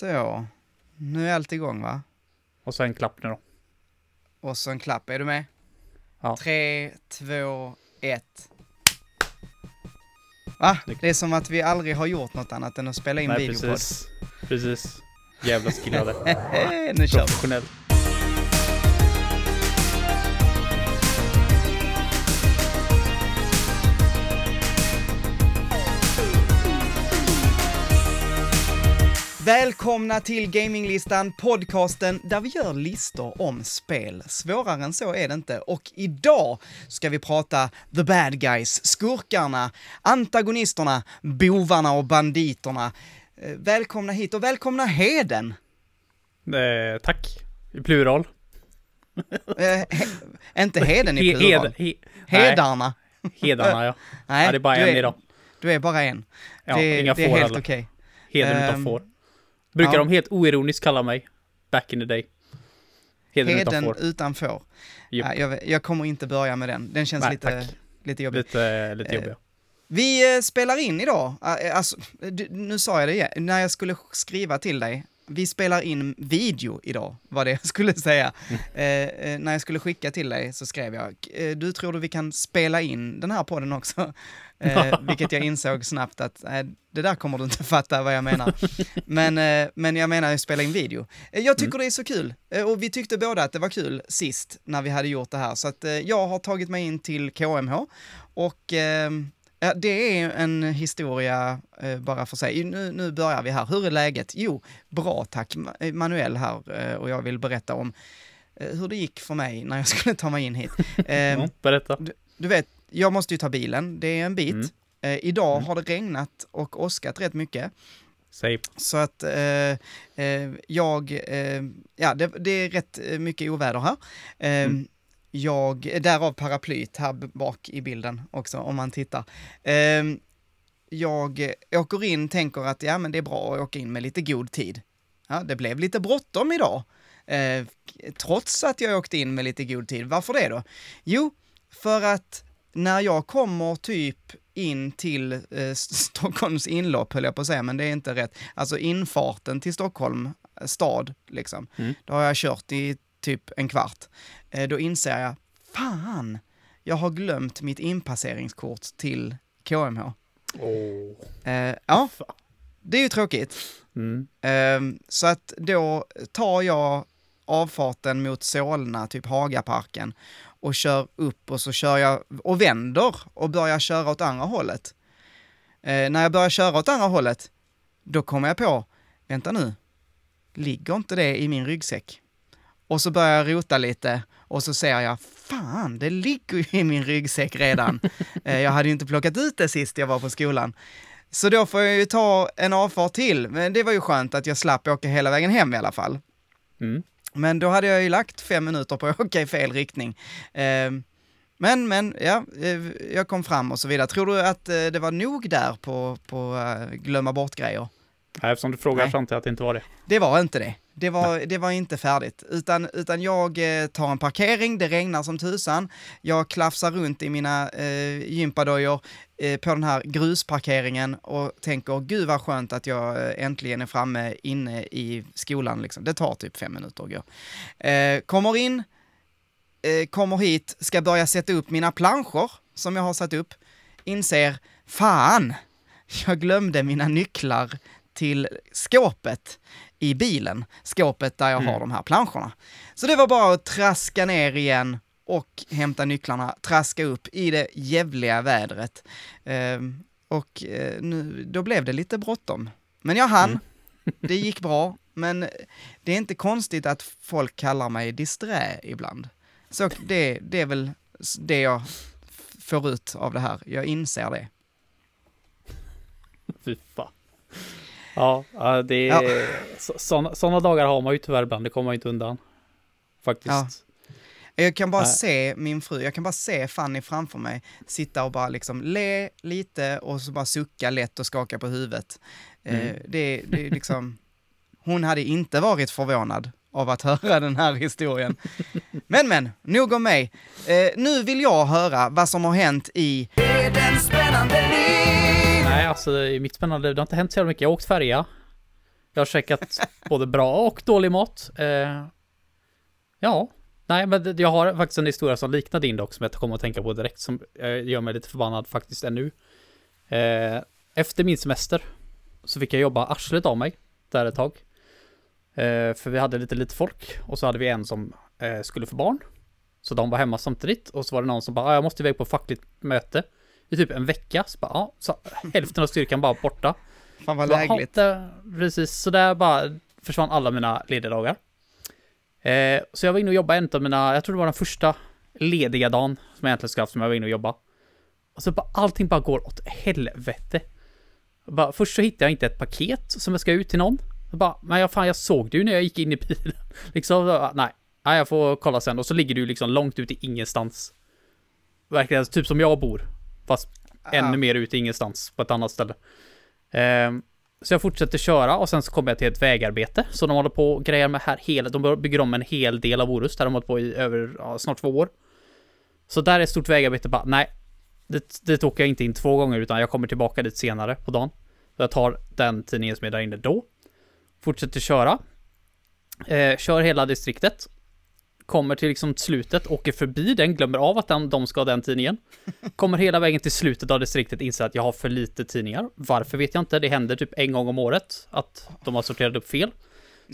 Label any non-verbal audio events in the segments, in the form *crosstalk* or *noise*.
Så. Nu är allt igång va? Och så en klapp nu då. Och så en klapp, är du med? Ja. Tre, två, ett. Va? Det är som att vi aldrig har gjort något annat än att spela in Nej, videopodd. precis. Precis. Jävla skillade. *laughs* nu kör vi. Välkomna till Gaminglistan, podcasten där vi gör listor om spel. Svårare än så är det inte. Och idag ska vi prata the bad guys, skurkarna, antagonisterna, bovarna och banditerna. Eh, Välkomna hit och välkomna Heden! Eh, tack. I plural. Eh, he, inte Heden i He- plural. hed- he- Hedarna. Hedarna ja. *laughs* Nej, ja. Det är bara en är, idag. Du är bara en. Ja, det, inga det är får helt heller. okej. Heden Ehm, utan får. Brukar ja. de helt oironiskt kalla mig. Back in the day. Heden, Heden får. utan får. Japp. Nej, jag, jag kommer inte börja med den. Den känns Nej, lite, tack. lite jobbig. Lite, lite Eh, jobbiga. Vi eh, spelar in idag, Eh, alltså, nu sa jag det igen, när jag skulle skriva till dig, vi spelar in video idag, var det jag *laughs* skulle säga. Eh, eh, när jag skulle skicka till dig så skrev jag, eh, du tror du vi kan spela in den här podden också? Eh, vilket jag insåg snabbt att eh, det där kommer du inte *laughs* fatta vad jag menar. Men, eh, men jag menar ju spela in video. Eh, jag tycker det är så kul, eh, och vi tyckte båda att det var kul sist när vi hade gjort det här, så att eh, jag har tagit mig in till KMH och ehm, Ja, det är en historia eh, bara för sig. Nu, nu börjar vi här. Hur är läget? Jo, bra tack. Ma- Manuel här eh, och jag vill berätta om eh, hur det gick för mig när jag *laughs* skulle ta mig in hit. Ja, berätta. du vet, jag måste ju ta bilen, det är en bit. Mm. Eh, idag Mm. har det regnat och åskat rätt mycket. Säg. Så att eh, eh, jag, eh, ja det, det är rätt eh, mycket oväder här. Mm. Jag, därav paraplyt här bak i bilden också om man tittar. Eh, jag åker in, tänker att ja men det är bra att åka in med lite god tid. Ja, det blev lite bråttom idag. Eh, trots att jag åkte in med lite god tid. Varför det då? Jo, för att när jag kommer typ in till eh, *laughs* Stockholms inlopp, höll jag på att säga, men det är inte rätt. Alltså infarten till Stockholm eh, stad, liksom. Mm. Då har jag kört i typ en kvart. Eh, då inser jag, fan, jag har glömt mitt inpasseringskort till KMH. Åh. Eh, ja, det är ju tråkigt. Mm. Ehm, så att då tar jag avfarten mot Solna, typ Hagaparken, och kör upp och så kör jag och vänder och börjar köra åt andra hållet. Eh, när jag börjar köra åt andra hållet, då kommer jag på, vänta nu, ligger inte det i min ryggsäck? Och så börjar jag rota lite och så ser jag, fan, det ligger ju i min ryggsäck redan. *laughs* Eh, jag hade ju inte plockat ut det sist jag var på skolan. Så då får jag ju ta en avfart till, men det var ju skönt att jag slapp åka hela vägen hem i alla fall. Mm. Men då hade jag ju lagt fem minuter på att åka i fel riktning. Eh, men, men, ja, eh, jag kom fram och så vidare. Tror du att eh, det var nog där på, på eh, glömma bort-grejer? Nej, eftersom du frågar Nej. fram till att det inte var det. Det var inte det. Det var, det var inte färdigt, utan, utan jag eh, tar en parkering, det regnar som tusan, jag klafsar runt i mina eh, gympadojor eh, på den här grusparkeringen och tänker, gud vad skönt att jag eh, äntligen är framme inne i skolan. Liksom. Det tar typ fem minuter att gå. Eh, kommer in, eh, kommer hit, ska börja sätta upp mina planscher som jag har satt upp, inser, fan, jag glömde mina nycklar till skåpet i bilen, skåpet där jag har Mm. de här planscherna. Så det var bara att traska ner igen och hämta nycklarna, traska upp i det jävliga vädret. Ehm, och eh, nu, då blev det lite bråttom. Men jag hann, Mm. det gick bra, men det är inte konstigt att folk kallar mig disträ ibland. Så det, det är väl det jag får ut av det här, jag inser det. Fy fan. Ja, ja, det Ja. är... Sådana såna dagar har man ju tyvärr ibland, det kommer man inte undan. Faktiskt. Ja. Jag kan bara Nej. se min fru, jag kan bara se Fanny framför mig sitta och bara liksom le lite och så bara sucka lätt och skaka på huvudet. Eh, Mm. det, det är liksom, hon hade inte varit förvånad av att höra den här historien. Men men, nog om mig. Eh, nu vill jag höra vad som har hänt i Nej, alltså i mitt spännande, det har inte hänt så jävla mycket. Jag har åkt färja. Jag har checkat *laughs* både bra och dålig mat. Eh, ja, nej, men jag har faktiskt en historia som liknar din dock, som jag kommer att tänka på direkt, som eh, gör mig lite förbannad faktiskt ännu. Eh, efter min semester så fick jag jobba arslet av mig där ett tag. Eh, för vi hade lite lite folk och så hade vi en som eh, skulle få barn. Så de var hemma samtidigt och så var det någon som bara, ah, jag måste iväg på fackligt möte i typ en vecka. Så bara, ja, så hälften av styrkan bara borta. Fan vad lägligt. Precis, så där bara försvann alla mina lediga Eh, så jag var inne och jobbade en av mina, jag tror det var den första lediga dagen som jag egentligen skulle haft som jag var inne och jobba. Och så bara allting bara går åt helvete. Bara, först så hittade jag inte ett paket som jag ska ut till någon. Jag bara, men jag, fan jag såg ju när jag gick in i bilen. *laughs* liksom, bara, nej, nej, jag får kolla sen. Och så ligger du liksom långt ut i ingenstans. Verkligen typ som jag bor. Fast ännu mer ut ingenstans på ett annat ställe. Ehm, så jag fortsätter köra och sen så kommer jag till ett vägarbete. Så de håller på och grejer med här hela, de bygger om en hel del av Orust där de har hållit på i över ja, snart två år. Så där är ett stort vägarbete bara, nej. Det, det åker jag inte in två gånger utan jag kommer tillbaka dit senare på dagen. Så jag tar den tidningen som är där inne då. Fortsätter köra. Eh, kör hela distriktet. Kommer till liksom slutet, åker förbi den, glömmer av att den, de ska ha den tidningen. Kommer hela vägen till slutet av distriktet, inser att jag har för lite tidningar. Varför vet jag inte, det händer typ en gång om året att de har sorterat upp fel.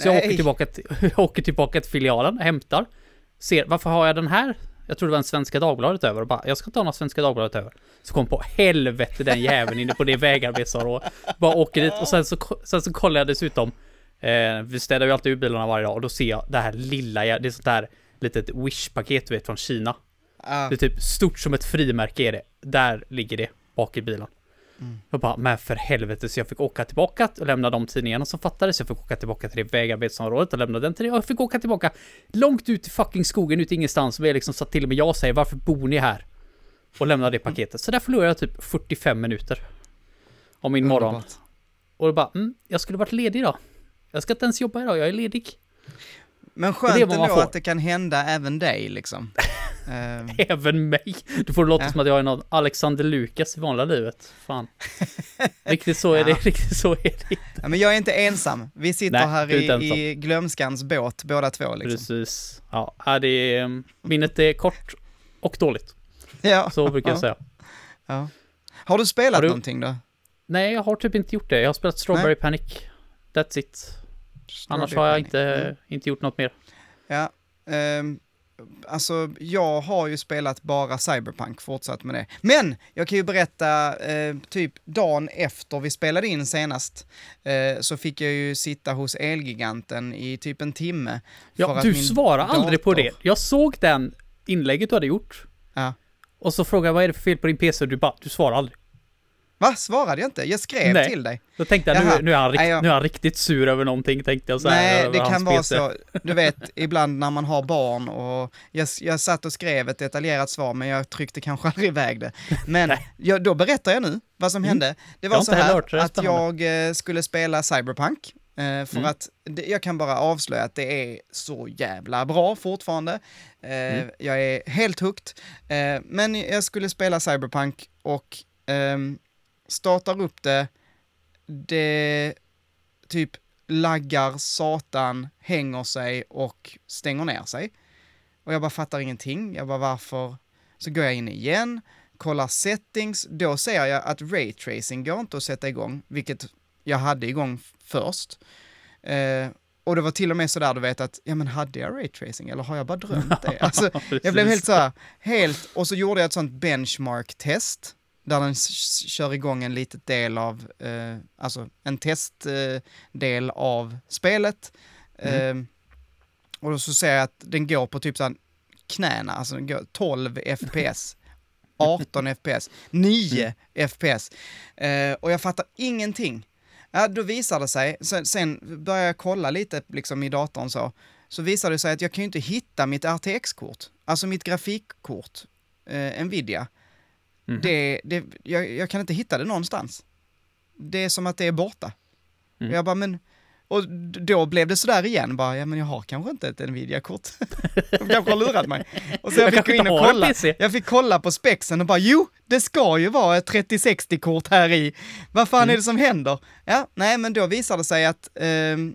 Så jag åker tillbaka, till, *laughs* åker tillbaka till filialen, hämtar, ser, varför har jag den här? Jag tror det var en Svenska Dagbladet över och bara, jag ska ta några Svenska Dagbladet över. Så kom på helvete den jäveln inne på det vägarbetsområdet. Bara åker dit och sen så, sen så kollar jag dessutom, eh, vi städar ju alltid ur bilarna varje dag och då ser jag det här lilla, det är sånt där litet Wish-paket du vet från Kina. Ja. Det är typ stort som ett frimärke är det. Där ligger det bak i bilen. Jag bara, men för helvete, så jag fick åka tillbaka och lämna de tidningarna som fattades. Jag fick åka tillbaka till det vägarbetsområdet och lämna den till det. Jag fick åka tillbaka långt ut i fucking skogen, ut ingenstans. Och jag liksom satt till och med jag och säger, varför bor ni här? Och lämna det paketet. Så där förlorade jag typ 45 minuter. Om min morgon. Och då bara, mm, jag skulle varit ledig idag. Jag ska inte ens jobba idag, jag är ledig. Men Det är skönt vad man ändå får. att det kan hända även dig liksom. *laughs* Även mig. Du får det låta Ja. som att jag är någon Alexander Lukas i vanliga livet. Fan. *laughs* Riktigt så är det, Ja. riktigt så är det. ja, men jag är inte ensam. Vi sitter Nej, här är i, i glömskans båt båda två liksom. Precis. Ja, det är, minnet är kort och dåligt. Ja. Så brukar jag Ja. säga. Ja. Har du spelat Har du- någonting då? Nej, jag har typ inte gjort det. Jag har spelat Strawberry Panic. That's it. Annars har jag inte, Mm. inte gjort något mer. Ja, ehm, alltså jag har ju spelat bara Cyberpunk, fortsatt med det. Men jag kan ju berätta, eh, typ dagen efter vi spelade in senast, eh, så fick jag ju sitta hos Elgiganten i typ en timme. Ja, du min svarar aldrig på dator- det. Jag såg den inlägget du hade gjort. Ja. Och så frågade jag vad är det för fel på din PC du bara, du svarar aldrig. Va, svarade jag inte? Jag skrev Nej. till dig. Då tänkte jag, Jaha. nu, nu, är han rikt, Nej, jag- nu är han riktigt sur över någonting, tänkte jag så här, Nej, det kan vara så. Du vet, ibland när man har barn och jag, jag satt och skrev ett detaljerat svar, men jag tryckte kanske aldrig iväg det. Men jag, då berättar jag nu vad som hände. Det var så här det, att jag eh, skulle spela Cyberpunk. eh, För Mm. att det, jag kan bara avslöja att det är så jävla bra fortfarande. Eh, Mm. Jag är helt hooked. Eh, Men jag skulle spela Cyberpunk och ehm, startar upp det. Det typ laggar satan, hänger sig och stänger ner sig. Och jag bara fattar ingenting. Jag bara varför? Så går jag in igen, kollar settings, då ser jag att raytracing går inte att sätta igång, vilket jag hade igång först. Eh, och det var till och med sådär, du vet att, ja men hade jag raytracing eller har jag bara drömt det? *laughs* Alltså, jag blev helt så här, helt, och så gjorde jag ett sånt benchmark-test, där den kör igång en liten del av, eh, alltså en testdel eh, av spelet. Eh, och då så ser jag att den går på typ såhär knäna, alltså den går 12 FPS. 18 FPS, 9 FPS. Eh, och jag fattar ingenting. Ja, då visar det sig, sen, sen börjar jag kolla lite liksom i datorn så, så visar det sig att jag kan ju inte hitta mitt RTX-kort, alltså mitt grafikkort, eh, Nvidia. Mhm. Det, det, jag, jag kan inte hitta det någonstans. Det är som att det är borta. Mm. Jag bara, men, och då blev det sådär igen, bara, ja men jag har kanske inte ett Nvidia-kort. *laughs* De kanske har lurat mig. Och så jag, Jag fick gå in och kolla. Jag fick kolla på spexen och bara, jo, det ska ju vara ett 3060-kort här i. Vad fan Mm. är det som händer? Ja, nej, men då visade det sig att eh,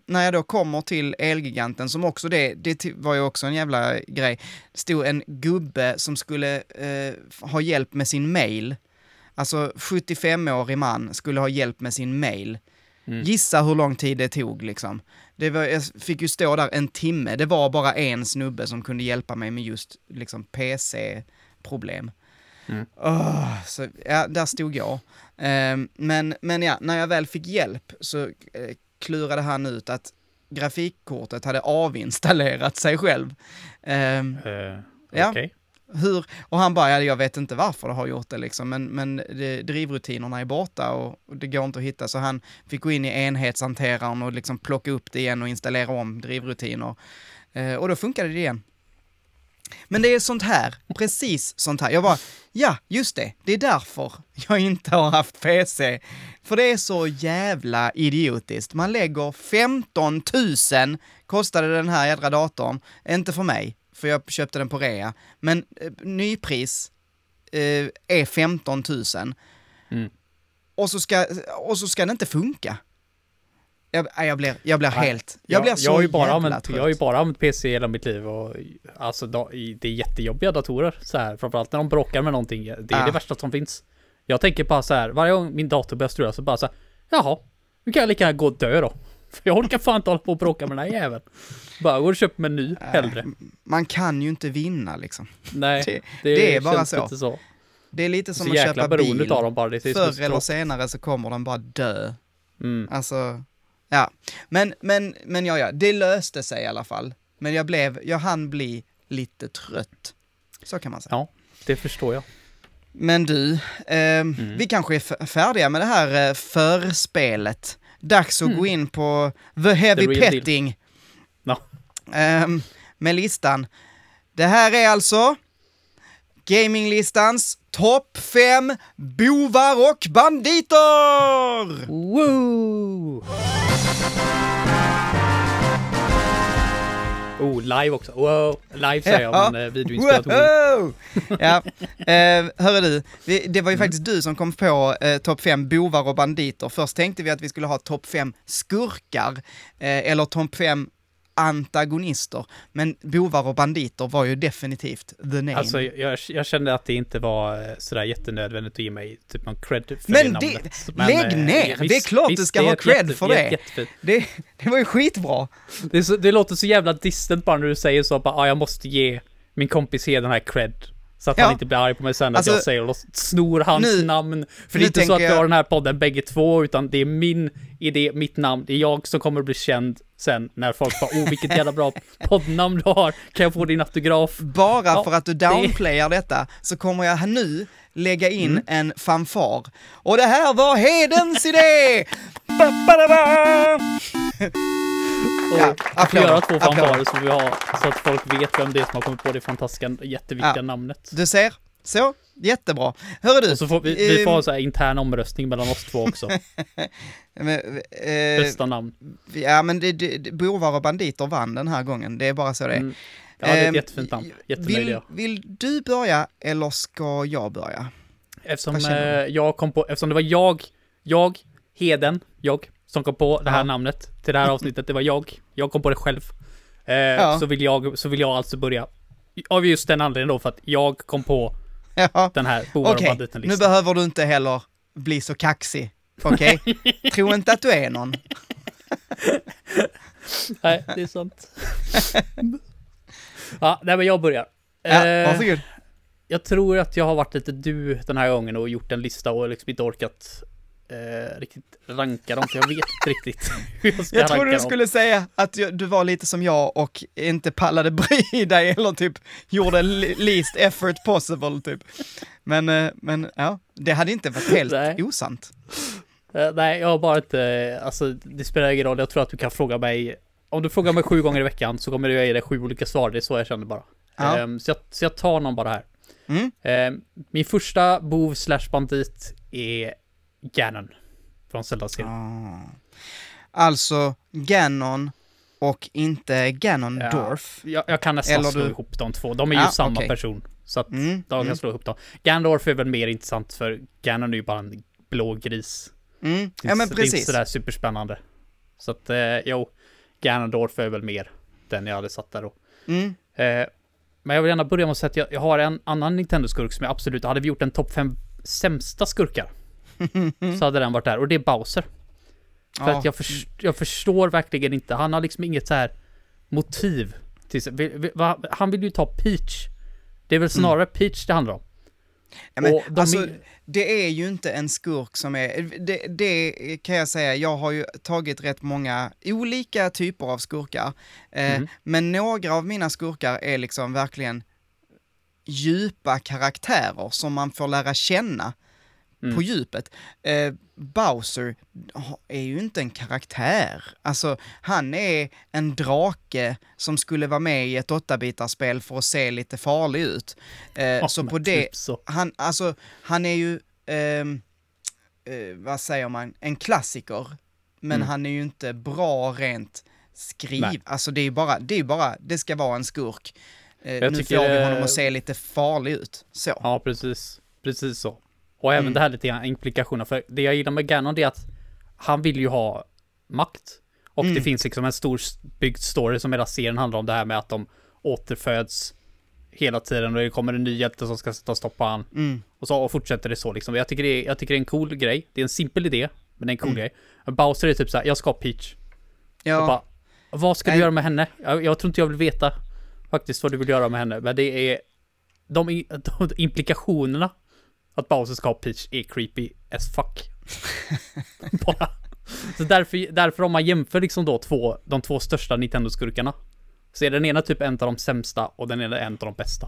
när jag då kommer till Elgiganten, som också det, det var ju också en jävla grej, stod en gubbe som skulle eh, ha hjälp med sin mail. Alltså 75-årig man skulle ha hjälp med sin mail. Mm. Gissa hur lång tid det tog liksom. Det var, jag fick ju stå där en timme, det var bara en snubbe som kunde hjälpa mig med just liksom PC-problem. Mm. Åh, så, ja, där stod jag. Ehm, men, men ja, när jag väl fick hjälp så eh, klurade han ut att grafikkortet hade avinstallerat *laughs* sig själv. Ehm, Eh, Ja. Hur, och han bara, ja, jag vet inte varför det har gjort det liksom, men, men det, drivrutinerna är borta och, och det går inte att hitta, så han fick gå in i enhetshanteraren och liksom plocka upp det igen och installera om drivrutiner. Eh, och då funkade det igen. Men det är sånt här, precis sånt här. Jag bara, ja, just det, det är därför jag inte har haft PC. För det är så jävla idiotiskt. Man lägger 15 000, kostade den här jädra datorn, inte för mig, för jag köpte den på rea, men eh, nypris eh, är 15 000. Mm. Och, så ska, och så ska det inte funka. Jag, jag blir, jag blir Nej, helt, jag blir jag, så har ju bara använt, trött. Jag har ju bara använt PC hela mitt liv och alltså det är jättejobbiga datorer så här, framförallt när de bråkar med någonting. Det är Ah. det värsta som finns. Jag tänker bara så här, varje gång min dator börjar strula så bara så här, jaha, nu kan jag lika gärna gå och dö då. För *laughs* jag orkar fan inte hålla på och bråka med den här jäveln. Bara gå och köp mig ny hellre. Man kan ju inte vinna liksom. Nej, det- det, det är bara så. Inte så. Det är lite som Så att köpa bil. av dem bara. Det Förr eller senare så kommer den bara dö. Mm. Alltså, ja. Men, men, men ja, ja, det löste sig i alla fall. Men jag blev, jag hann bli lite trött. Så kan man säga. Ja, det förstår jag. Men du, ehm, vi kanske är färdiga med det här eh, förspelet. Dags att gå in på The Heavy The. Petting. Ja. Ehm, med listan. Det här är alltså Gaminglistans topp fem bovar och banditer! Woo! Oh, live också. Wow! Live säger jag, Ja. men eh. Woho! Ja, eh, hörru du, det var ju faktiskt du som kom på eh, topp fem bovar och banditer. Först tänkte vi att vi skulle ha topp fem skurkar, eh, eller topp fem antagonister. Men bovar och banditer var ju definitivt the name. Alltså, jag, jag kände att det inte var eh, sådär jättenödvändigt att ge mig typ någon cred för Men det det- namnet. lägg eh, ner! Det är klart du ska det ha ett cred för jätte- det. är jättefint. det, det var ju skitbra. Det, så, det låter så jävla distant bara när du säger så, bara, ah, jag måste ge min kompis här den här cred. Så att Ja. han inte blir arg på mig sen att Alltså, jag säger och snor hans nu- namn. För det är inte så att vi har den här podden bägge två, utan det är min idé, mitt namn. Det är jag som kommer att bli känd sen när folk bara, oh vilket jävla bra poddnamn du har. Kan jag få din autograf? Bara Ja, för att du det- downplayar detta så kommer jag nu lägga in Mm. en fanfar. Och det här var Hedens idé! *laughs* Ba, ba, da, ba. Och Ja, jag får applåder, göra två applåder. fanfarer så, vi har, så att folk vet vem det är som har kommit på det fantastiska, jätteviktiga Ja. namnet. Du ser, så, jättebra. Hörru du, Och så får vi, vi får ehm, ha så här intern omröstning mellan oss två också. *laughs* men, eh, Bästa namn. ja men det, det, bovar och banditer vann den här gången, det är bara så det är. Mm. Ja, det är ett Ehm, jättefint namn. Vill, vill du börja eller ska jag börja? Eftersom eh, jag kom på, eftersom det var jag, jag, Heden, jag, som kom på det här Ja. namnet till det här *laughs* avsnittet. Det var jag. Jag kom på det själv. Eh, så, vill jag, så vill jag alltså börja. Av just den anledningen då, för att jag kom på *laughs* Ja, den här bovar okej. och banditen Nu behöver du inte heller bli så kaxig. Okej? *laughs* Tro inte att du är någon. Nej, det är sant. ja, nej men jag börjar. Ja, Eh, varsågod. Jag tror att jag har varit lite du den här gången och gjort en lista och liksom inte orkat eh, riktigt ranka dem, för jag vet inte riktigt *laughs* hur jag ska Jag ranka trodde du dem. skulle säga att jag- du var lite som jag och inte pallade *laughs* bry dig eller typ gjorde least effort possible typ. Men, eh, men ja, det hade inte varit helt Nej. osant. Eh, nej, jag har bara inte, alltså det spelar ingen roll, jag tror att du kan fråga mig, om du frågar mig sju gånger i veckan så kommer jag ge dig sju olika svar, det är så jag känner bara. Ja. Ehm, så, jag, så jag tar någon bara här. Mm. Ehm, min första bov slash bandit är Ganon. Från Zelda-serien. Ah. Alltså Ganon och inte Ganondorf. Jag, jag kan nästan Eller slå du- ihop de två. De är ju Ja, samma okej. person. Så att Mm, jag kan mm. slå ihop dem. Gandalf är väl mer intressant för Ganon är ju bara en blå gris. Mm. Ja men inte- Det är inte precis. sådär superspännande. Så att, eh, jo, Ganondorf är väl mer den jag hade satt där då. Mm. Eh, men jag vill gärna börja med att säga att jag, jag har en annan Nintendo-skurk som jag absolut, hade vi gjort en topp 5 sämsta skurkar. Så hade den varit där, och det är Bowser. För Ja. att jag, förs- jag förstår verkligen inte, han har liksom inget så här motiv. Till, sig. Han vill ju ta Peach. Det är väl snarare Peach det handlar om. Ja, men, de alltså, är- det är ju inte en skurk som är, det, det kan jag säga, jag har ju tagit rätt många olika typer av skurkar, eh, Mhm. men några av mina skurkar är liksom verkligen djupa karaktärer som man får lära känna Mm. på djupet. Eh, Bowser är ju inte en karaktär. Alltså, han är en drake som skulle vara med i ett 8-bitarspel för att se lite farlig ut. Eh, Ja, så på det, typ så. han, alltså, han är ju, ehm, eh, vad säger man, en klassiker. Men Mm. han är ju inte bra rent skriv. Nej. Alltså det är ju bara, det är bara, det ska vara en skurk. Eh, Jag nu tycker, får vi honom att se lite farlig ut. Så. Ja, precis. Precis så. Och även Mm. det här lite grann implikationer. För det jag gillar med Ganon det är att han vill ju ha makt. Och Mm. det finns liksom en stor byggd story som hela serien handlar om det här med att de återföds hela tiden och det kommer en ny hjälte som ska sätta stopp på han. Mm. Och så och fortsätter det så liksom. Jag tycker det, är, jag tycker det är en cool grej. Det är en simpel idé, men det är en cool Mm. grej. Men Bowser är typ såhär, jag ska ha Peach. Ja. Bara, vad ska du Nej. göra med henne? Jag, jag tror inte jag vill veta faktiskt vad du vill göra med henne, men det är de, de implikationerna att Bowser ska ha Peach är creepy as fuck. *laughs* Bara. Så därför, därför om man jämför liksom då två, de två största Nintendo-skurkarna så är den ena typ en av de sämsta och den ena en av de bästa.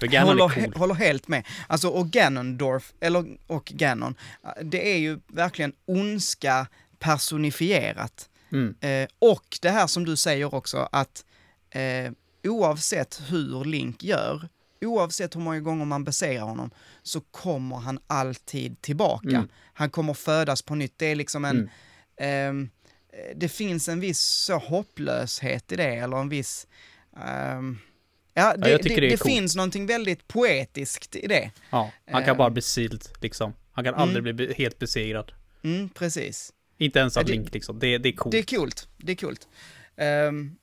För Ganon håller, är cool. håller helt med. Alltså, och Ganondorf, eller, och Ganon, det är ju verkligen ondska personifierat. Mm. Eh, och det här som du säger också, att eh, oavsett hur Link gör, oavsett hur många gånger man besegrar honom, så kommer han alltid tillbaka. Mm. Han kommer födas på nytt. Det är liksom en... Mm. ehm, eh, det finns en viss så hopplöshet i det, eller en viss... ehm, ja, det, tycker det, det det finns någonting väldigt poetiskt i det. Ja, han kan Ehm. bara bli sealed liksom. Han kan aldrig bli be- helt besegrad. Mm, precis. Inte ens av Ja, Link liksom. Det, det är coolt. Det är coolt. Det är coolt. Ehm,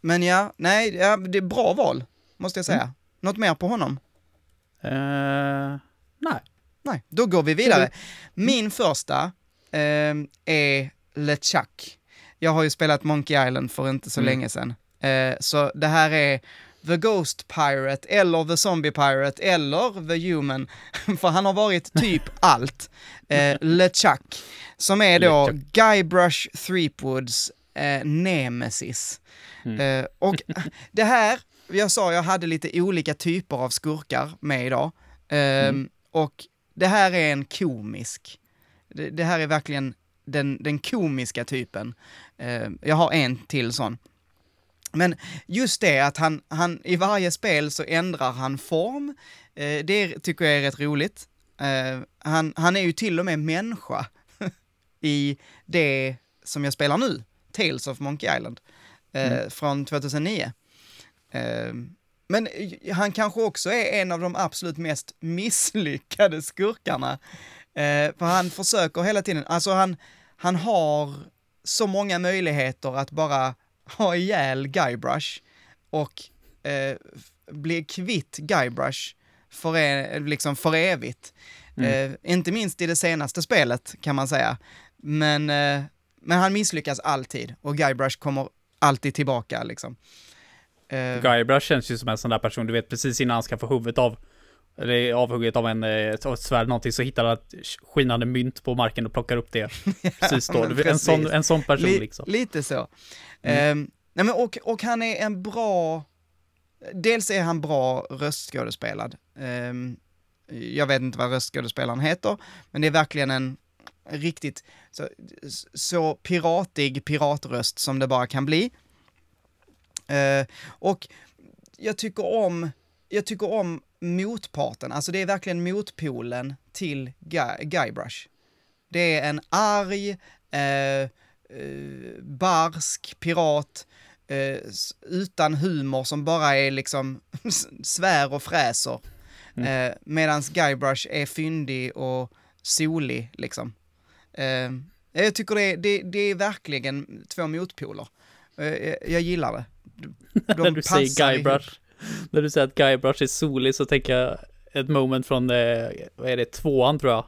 men ja, nej, ja, det är bra val, måste jag säga. Mm. Något mer på honom? Eh, nej. Nej, då går vi vidare. Min första ehm, är LeChuck. Jag har ju spelat Monkey Island för inte så Mm. länge sedan. Eh, så det här är The Ghost Pirate, eller The Zombie Pirate, eller The Human. *laughs* för han har varit typ *laughs* allt. Eh, LeChuck, som är då. Guybrush Threepwoods eh, nemesis. Mm. Eh, och *laughs* det här, jag sa jag hade lite olika typer av skurkar med idag. Ehm, Mm. Och det här är en komisk. Det, det här är verkligen den, den komiska typen. Ehm, jag har en till sån. Men just det att han, han i varje spel så ändrar han form. Eh, det tycker jag är rätt roligt. Eh, han, han är ju till och med människa *laughs* i det som jag spelar nu, Tales of Monkey Island, eh, Mm. från 2009. Eh, men han kanske också är en av de absolut mest misslyckade skurkarna. Eh, för han försöker hela tiden, alltså han, han har så många möjligheter att bara ha ihjäl Guybrush och eh, bli kvitt Guybrush för, e- liksom för evigt. Mm. Eh, inte minst i det senaste spelet kan man säga. Men, eh, men han misslyckas alltid och Guybrush kommer alltid tillbaka liksom. Eh, Guybrush känns ju som en sån där person, du vet precis innan han ska få huvudet av eller avhugget av en, eh, av ett svärd någonting så hittar han ett skinande mynt på marken och plockar upp det. *laughs* Precis då. vet, en, precis. sån, en sån person Li- liksom. Lite så. Mm. Eh, nej men och, och han är en bra... Dels är han bra röstskådespelad. Eh, jag vet inte vad röstskådespelaren heter, men det är verkligen en riktigt så, så piratig piratröst som det bara kan bli. Eh, och jag tycker om, jag tycker om motparten, alltså det är verkligen motpolen till Guy, Guybrush. Det är en arg, eh, eh, barsk pirat, eh, utan humor som bara är liksom *laughs* svär och fräser. Mm. Eh, Medan Guybrush är fyndig och solig liksom. Eh, jag tycker det, det, det är verkligen två motpoler. Eh, jag gillar det. De när du säger passar ihop. Guybrush. När du säger att Guybrush är solig så tänker jag ett moment från, eh, vad är det, tvåan tror jag.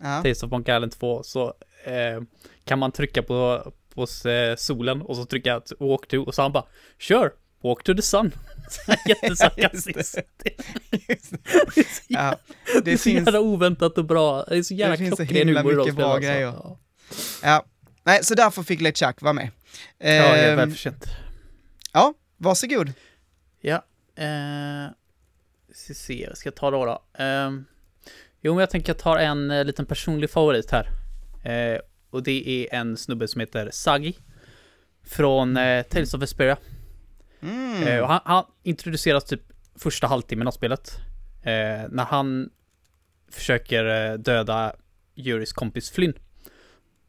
Ja. Taste of Monkey Island 2. Så eh, kan man trycka på, på eh, solen och så trycka att walk to och så han bara Sure, walk to the sun. *laughs* Jättesarkastiskt. *laughs* Ja, Det *laughs* det är så jävla oväntat och bra. Det är så jävla Det finns så klockren himla humor mycket bra spelen, grejer. Alltså. ja. Nej, så därför fick LeChuck vara med. Ja, ja det är Ehm, välförtjänt. Ja, varsågod. Ja, eh, ska se, vad ska jag ta då då? Eh, jo, men jag tänker jag tar en eh, liten personlig favorit här. Eh, och det är en snubbe som heter Sagi. Från eh, Tales of Vesperia. Mm. Eh, han, han introduceras typ första halvtimmen av spelet. Eh, när han försöker eh, döda Juris kompis Flynn.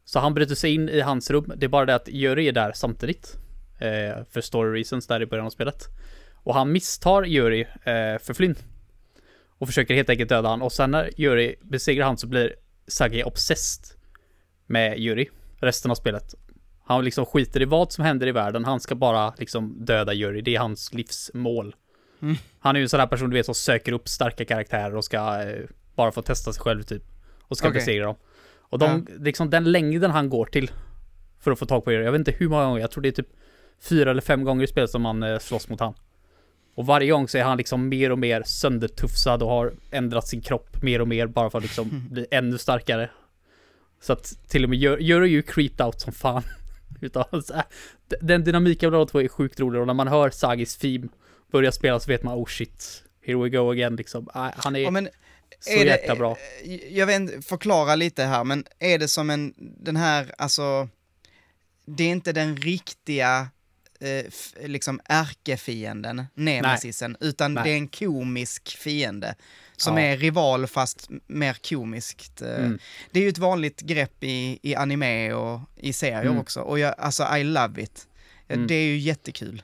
Så han bryter sig in i hans rum. Det är bara det att Jury är där samtidigt. Eh, för story reasons där i början av spelet. Och han misstar Jury eh, för Flynn. Och försöker helt enkelt döda han. Och sen när Jury besegrar han så blir Sagi obsessed med Jury resten av spelet. Han liksom skiter i vad som händer i världen. Han ska bara liksom döda Jury. Det är hans livsmål. Mm. Han är ju en sån här person du vet som söker upp starka karaktärer och ska eh, bara få testa sig själv typ. Och ska Okej. besegra dem. Och de, liksom den längden han går till för att få tag på Jury. Jag vet inte hur många gånger. Jag tror det är typ fyra eller fem gånger i spelet som man eh, slåss mot han. Och varje gång så är han liksom mer och mer söndertufsad och har ändrat sin kropp mer och mer bara för att liksom *laughs* bli ännu starkare. Så att till och med gör, gör ju creeped out som fan. *laughs* Utav, så här, den dynamiken av de två är sjukt rolig och när man hör Sagis theme börja spela så vet man oh shit, here we go again liksom. Ah, Han är Ja, men så är det- jäkla bra. jag vet inte, förklara lite här, men är det som en, den här, alltså, det är inte den riktiga, eh, liksom ärkefienden, nemesisen, utan Nej. det är en komisk fiende. Som Ja. är rival fast mer komiskt. eh. Mm. Det är ju ett vanligt grepp i, i anime och i serier Mm. också, och jag, alltså I love it. Ja, Mm. Det är ju jättekul.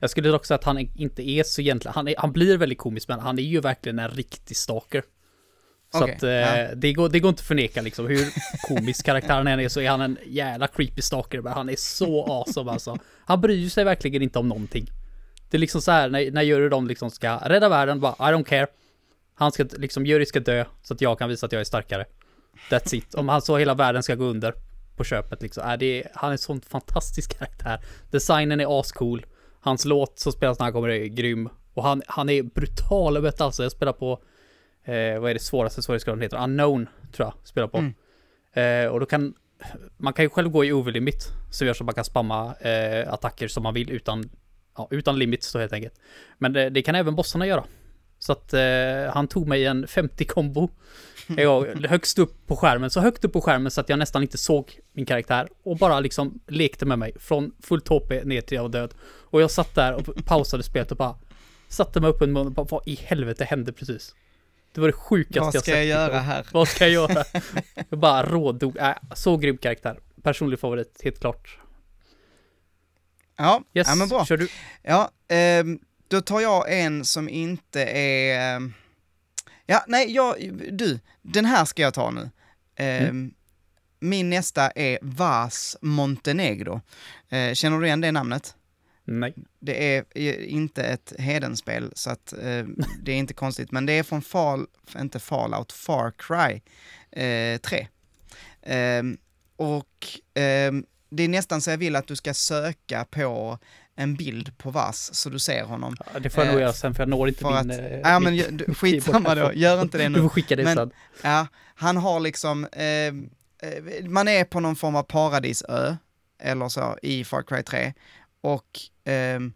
Jag skulle dock säga att han inte är så egentligen, han, är, han blir väldigt komisk men han är ju verkligen en riktig stalker. Så Okej, att eh, ja. det, går, det går inte att förneka liksom hur komisk karaktären än är så är han en jävla creepy stalker men han är så awesome alltså. Han bryr sig verkligen inte om någonting. Det är liksom så här när, när Jury de liksom ska rädda världen, bara I don't care. Han ska liksom, Jury ska dö så att jag kan visa att jag är starkare. That's it. Om han så hela världen ska gå under på köpet liksom. Är det, han är en sån fantastisk karaktär. Designen är ascool. Hans låt som spelas när han kommer är grym. Och han, han är brutal vet alltså. Jag spelar på, eh, vad är det svåraste svårighetsgraden heter? Unknown, tror jag, spelar på. Mm. Eh, och då kan, man kan ju själv gå i overlimit. Så gör så att man kan spamma eh, attacker som man vill utan, ja, utan limits då helt enkelt. Men det, det kan även bossarna göra. Så att eh, han tog mig en 50 kombo. *laughs* Jag, högst upp på skärmen, så högt upp på skärmen så att jag nästan inte såg min karaktär. Och bara liksom lekte med mig från fullt HP ner till jag var död. Och jag satt där och pausade spelet och bara satte mig upp en mun och bara vad i helvete hände precis? Det var det sjukaste Vad jag ska sett. jag liksom. göra här? Vad ska jag göra? *laughs* jag bara rådog. Äh, så grym karaktär. Personlig favorit, helt klart. Ja, Yes, ja men bra. kör du. Ja, ehm, då tar jag en som inte är... ehm, Ja, nej, jag, du, den här ska jag ta nu. Ehm, Min nästa är Vas Montenegro. Eh, känner du igen det namnet? Nej. Det är eh, inte ett Hedenspel, så att eh, det är inte konstigt, men det är från Fall, inte Fallout, Far Cry eh, 3. Ehm, och ehm, det är nästan så jag vill att du ska söka på en bild på Vass så du ser honom. Ja, Det får jag nog Eh, göra sen för jag når inte min... att- eh, Ja men du- skitsamma då, gör inte det Du nu. får skicka det Men- sen. Ja, han har liksom, eh, eh, man är på någon form av paradisö, eller så, i Far Cry 3. Och ehm,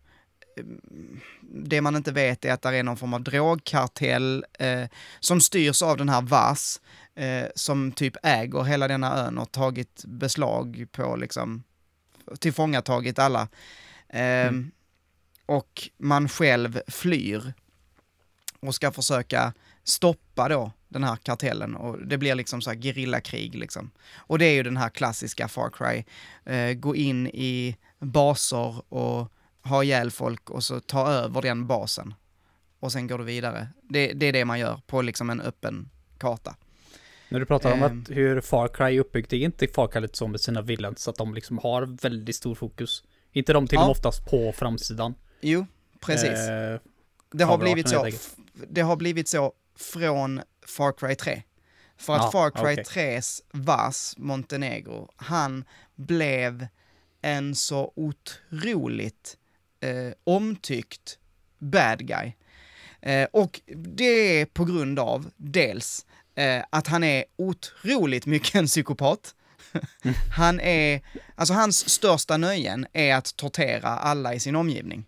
det man inte vet är att det är någon form av drogkartell eh, som styrs av den här Vas, eh, som typ äger hela denna ön och tagit beslag på liksom, tillfångatagit alla. Ehm, Mm. Och man själv flyr och ska försöka stoppa då den här kartellen och det blir liksom så här gerillakrig liksom. Och det är ju den här klassiska Far Cry, eh, gå in i baser och ha ihjäl folk och så ta över den basen. Och sen går du vidare. Det, det är det man gör på liksom en öppen karta. När du pratar om Ehm. att hur Far Cry är uppbyggt, det är inte Far Cry lite så med sina villains, att de liksom har väldigt stor fokus. inte de till och med oftast på framsidan. Jo, precis. Eh, det, har blivit så, det har blivit så från Far Cry 3. För att Ja, Far Cry okej. 3s Vas Montenegro, han blev en så otroligt eh, omtyckt bad guy. Eh, och det är på grund av dels eh, att han är otroligt mycket en psykopat. *laughs* han är, alltså hans största nöjen är att tortera alla i sin omgivning.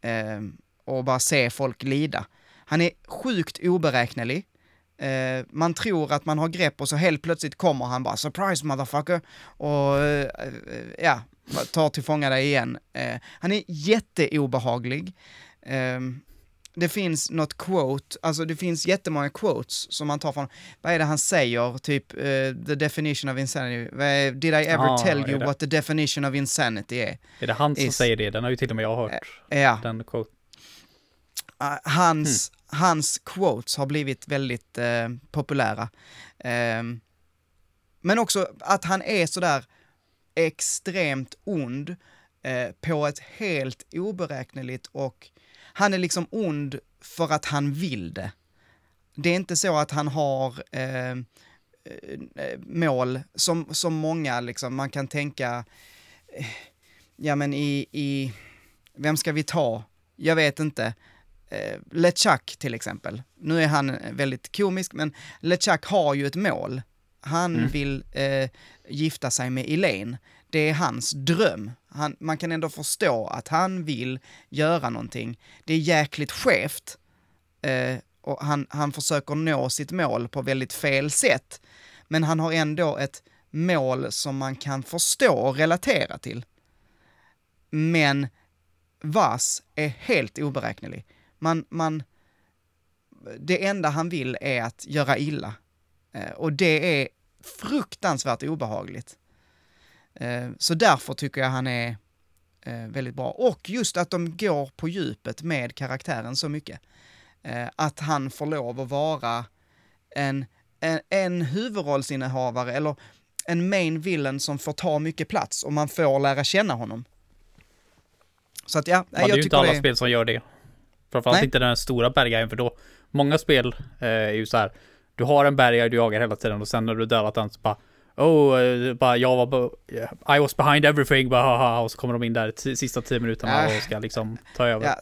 Eh, och bara se folk lida. Han är sjukt oberäknelig. Eh, man tror att man har grepp och så helt plötsligt kommer han bara “surprise motherfucker” och eh, eh, ja, tar till fånga dig igen. Eh, han är jätteobehaglig. Eh, det finns något quote, alltså det finns jättemånga quotes som man tar från, vad är det han säger, typ eh, the definition of insanity, did I ever Ja, tell you what the definition of insanity är? är det han som Is- säger det? Den har ju till och med jag hört. Ja, Den quote. Uh, hans, hans quotes har blivit väldigt eh, populära. Eh, men också att han är sådär extremt ond eh, på ett helt oberäkneligt och han är liksom ond för att han vill det. Det är inte så att han har ehm, eh, eh, mål som, som många liksom, man kan tänka, eh, ja men i, i, vem ska vi ta? Jag vet inte. Eh, LeChuck till exempel. Nu är han väldigt komisk, men LeChuck har ju ett mål. Han Mm. vill eh, gifta sig med Elaine. Det är hans dröm. Han, man kan ändå förstå att han vill göra någonting. Det är jäkligt skevt. Eh, och han, han försöker nå sitt mål på väldigt fel sätt. Men han har ändå ett mål som man kan förstå och relatera till. Men Vas är helt oberäknelig. Man, man, det enda han vill är att göra illa. Eh, och det är fruktansvärt obehagligt. Eh, så därför tycker jag han är eh, väldigt bra. Och just att de går på djupet med karaktären så mycket. Att han får lov att vara en, en, en huvudrollsinnehavare eller en main villain som får ta mycket plats och man får lära känna honom. Så att ja, Ja, det är jag ju inte tycker alla det... spel som gör det. Framförallt Nej. inte den stora bergaren, för då, många spel eh, är ju så här, du har en bergare du jagar hela tiden och sen när du dödat den så bara, oh, eh, bara jag var, yeah, I was behind everything, bara, haha, och så kommer de in där sista tio minuterna Äh. och ska liksom ta över. Ja,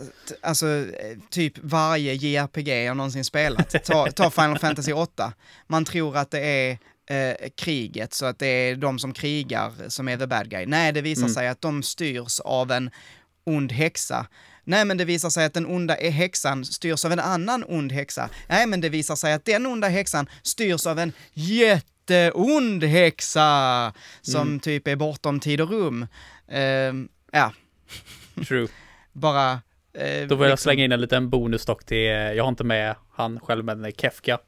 alltså eh, typ varje JRPG jag någonsin spelat. Ta, ta Final Fantasy 8. Man tror att det är eh, kriget, så att det är de som krigar som är the bad guy. Nej, det visar Mm. sig att de styrs av en ond häxa. Nej, men det visar sig att den onda är- häxan styrs av en annan ond häxa. Nej, men det visar sig att den onda häxan styrs av en jätteond häxa som Mm. typ är bortom tid och rum. Ehm, ja, True. *laughs* bara... eh, Då vill jag liksom- slänga in en liten bonusdock till, eh, jag har inte med han själv, men Kefka.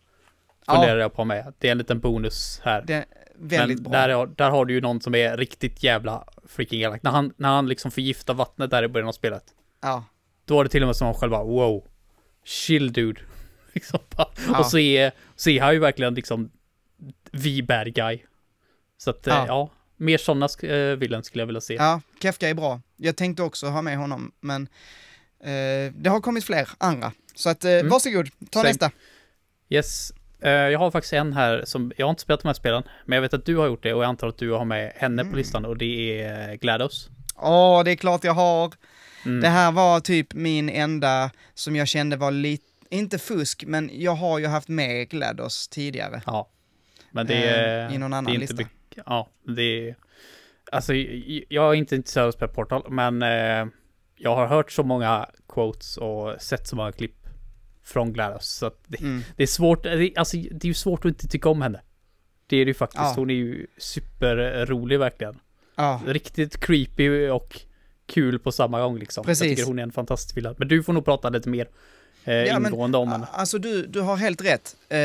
Ja. Funderar jag på med. Det är en liten bonus här. Det väldigt men bra. Där, där har du ju någon som är riktigt jävla freaking elak. När han, när han liksom förgiftar vattnet där i början av spelet. Ja, Då var det till och med som han själv bara wow. Chill dude. *laughs* liksom Ja. Och så är, så är han ju verkligen liksom the bad guy. Så att, ja. Ja. ja mer sådana uh, villen skulle jag vilja se. ja, Kefka är bra. Jag tänkte också ha med honom, men eh, det har kommit fler andra. Så att, eh, Mm. varsågod, ta Same. nästa. Yes. Eh, jag har faktiskt en här som, jag har inte spelat de här spelen, men jag vet att du har gjort det och jag antar att du har med henne Mm. på listan och det är eh, GLaDOS. Åh, det är klart jag har. Mm. Det här var typ min enda som jag kände var lite, inte fusk, men jag har ju haft med GLaDOS tidigare. Ja. Men det Eh, är... i någon annan inte lista. Ja, det är... Alltså, jag är inte intresserad av att spela Portal, men eh, jag har hört så många quotes och sett så många klipp från GLaDOS, så det, Mm. det är svårt, det, alltså, det är ju svårt att inte tycka om henne. Det är det ju faktiskt, Ja. hon är ju superrolig verkligen. Ja, Riktigt creepy och kul på samma gång liksom. Precis. Jag tycker hon är en fantastisk villa. Men du får nog prata lite mer eh, Ja, men, ingående om henne. Alltså du, du har helt rätt. Eh,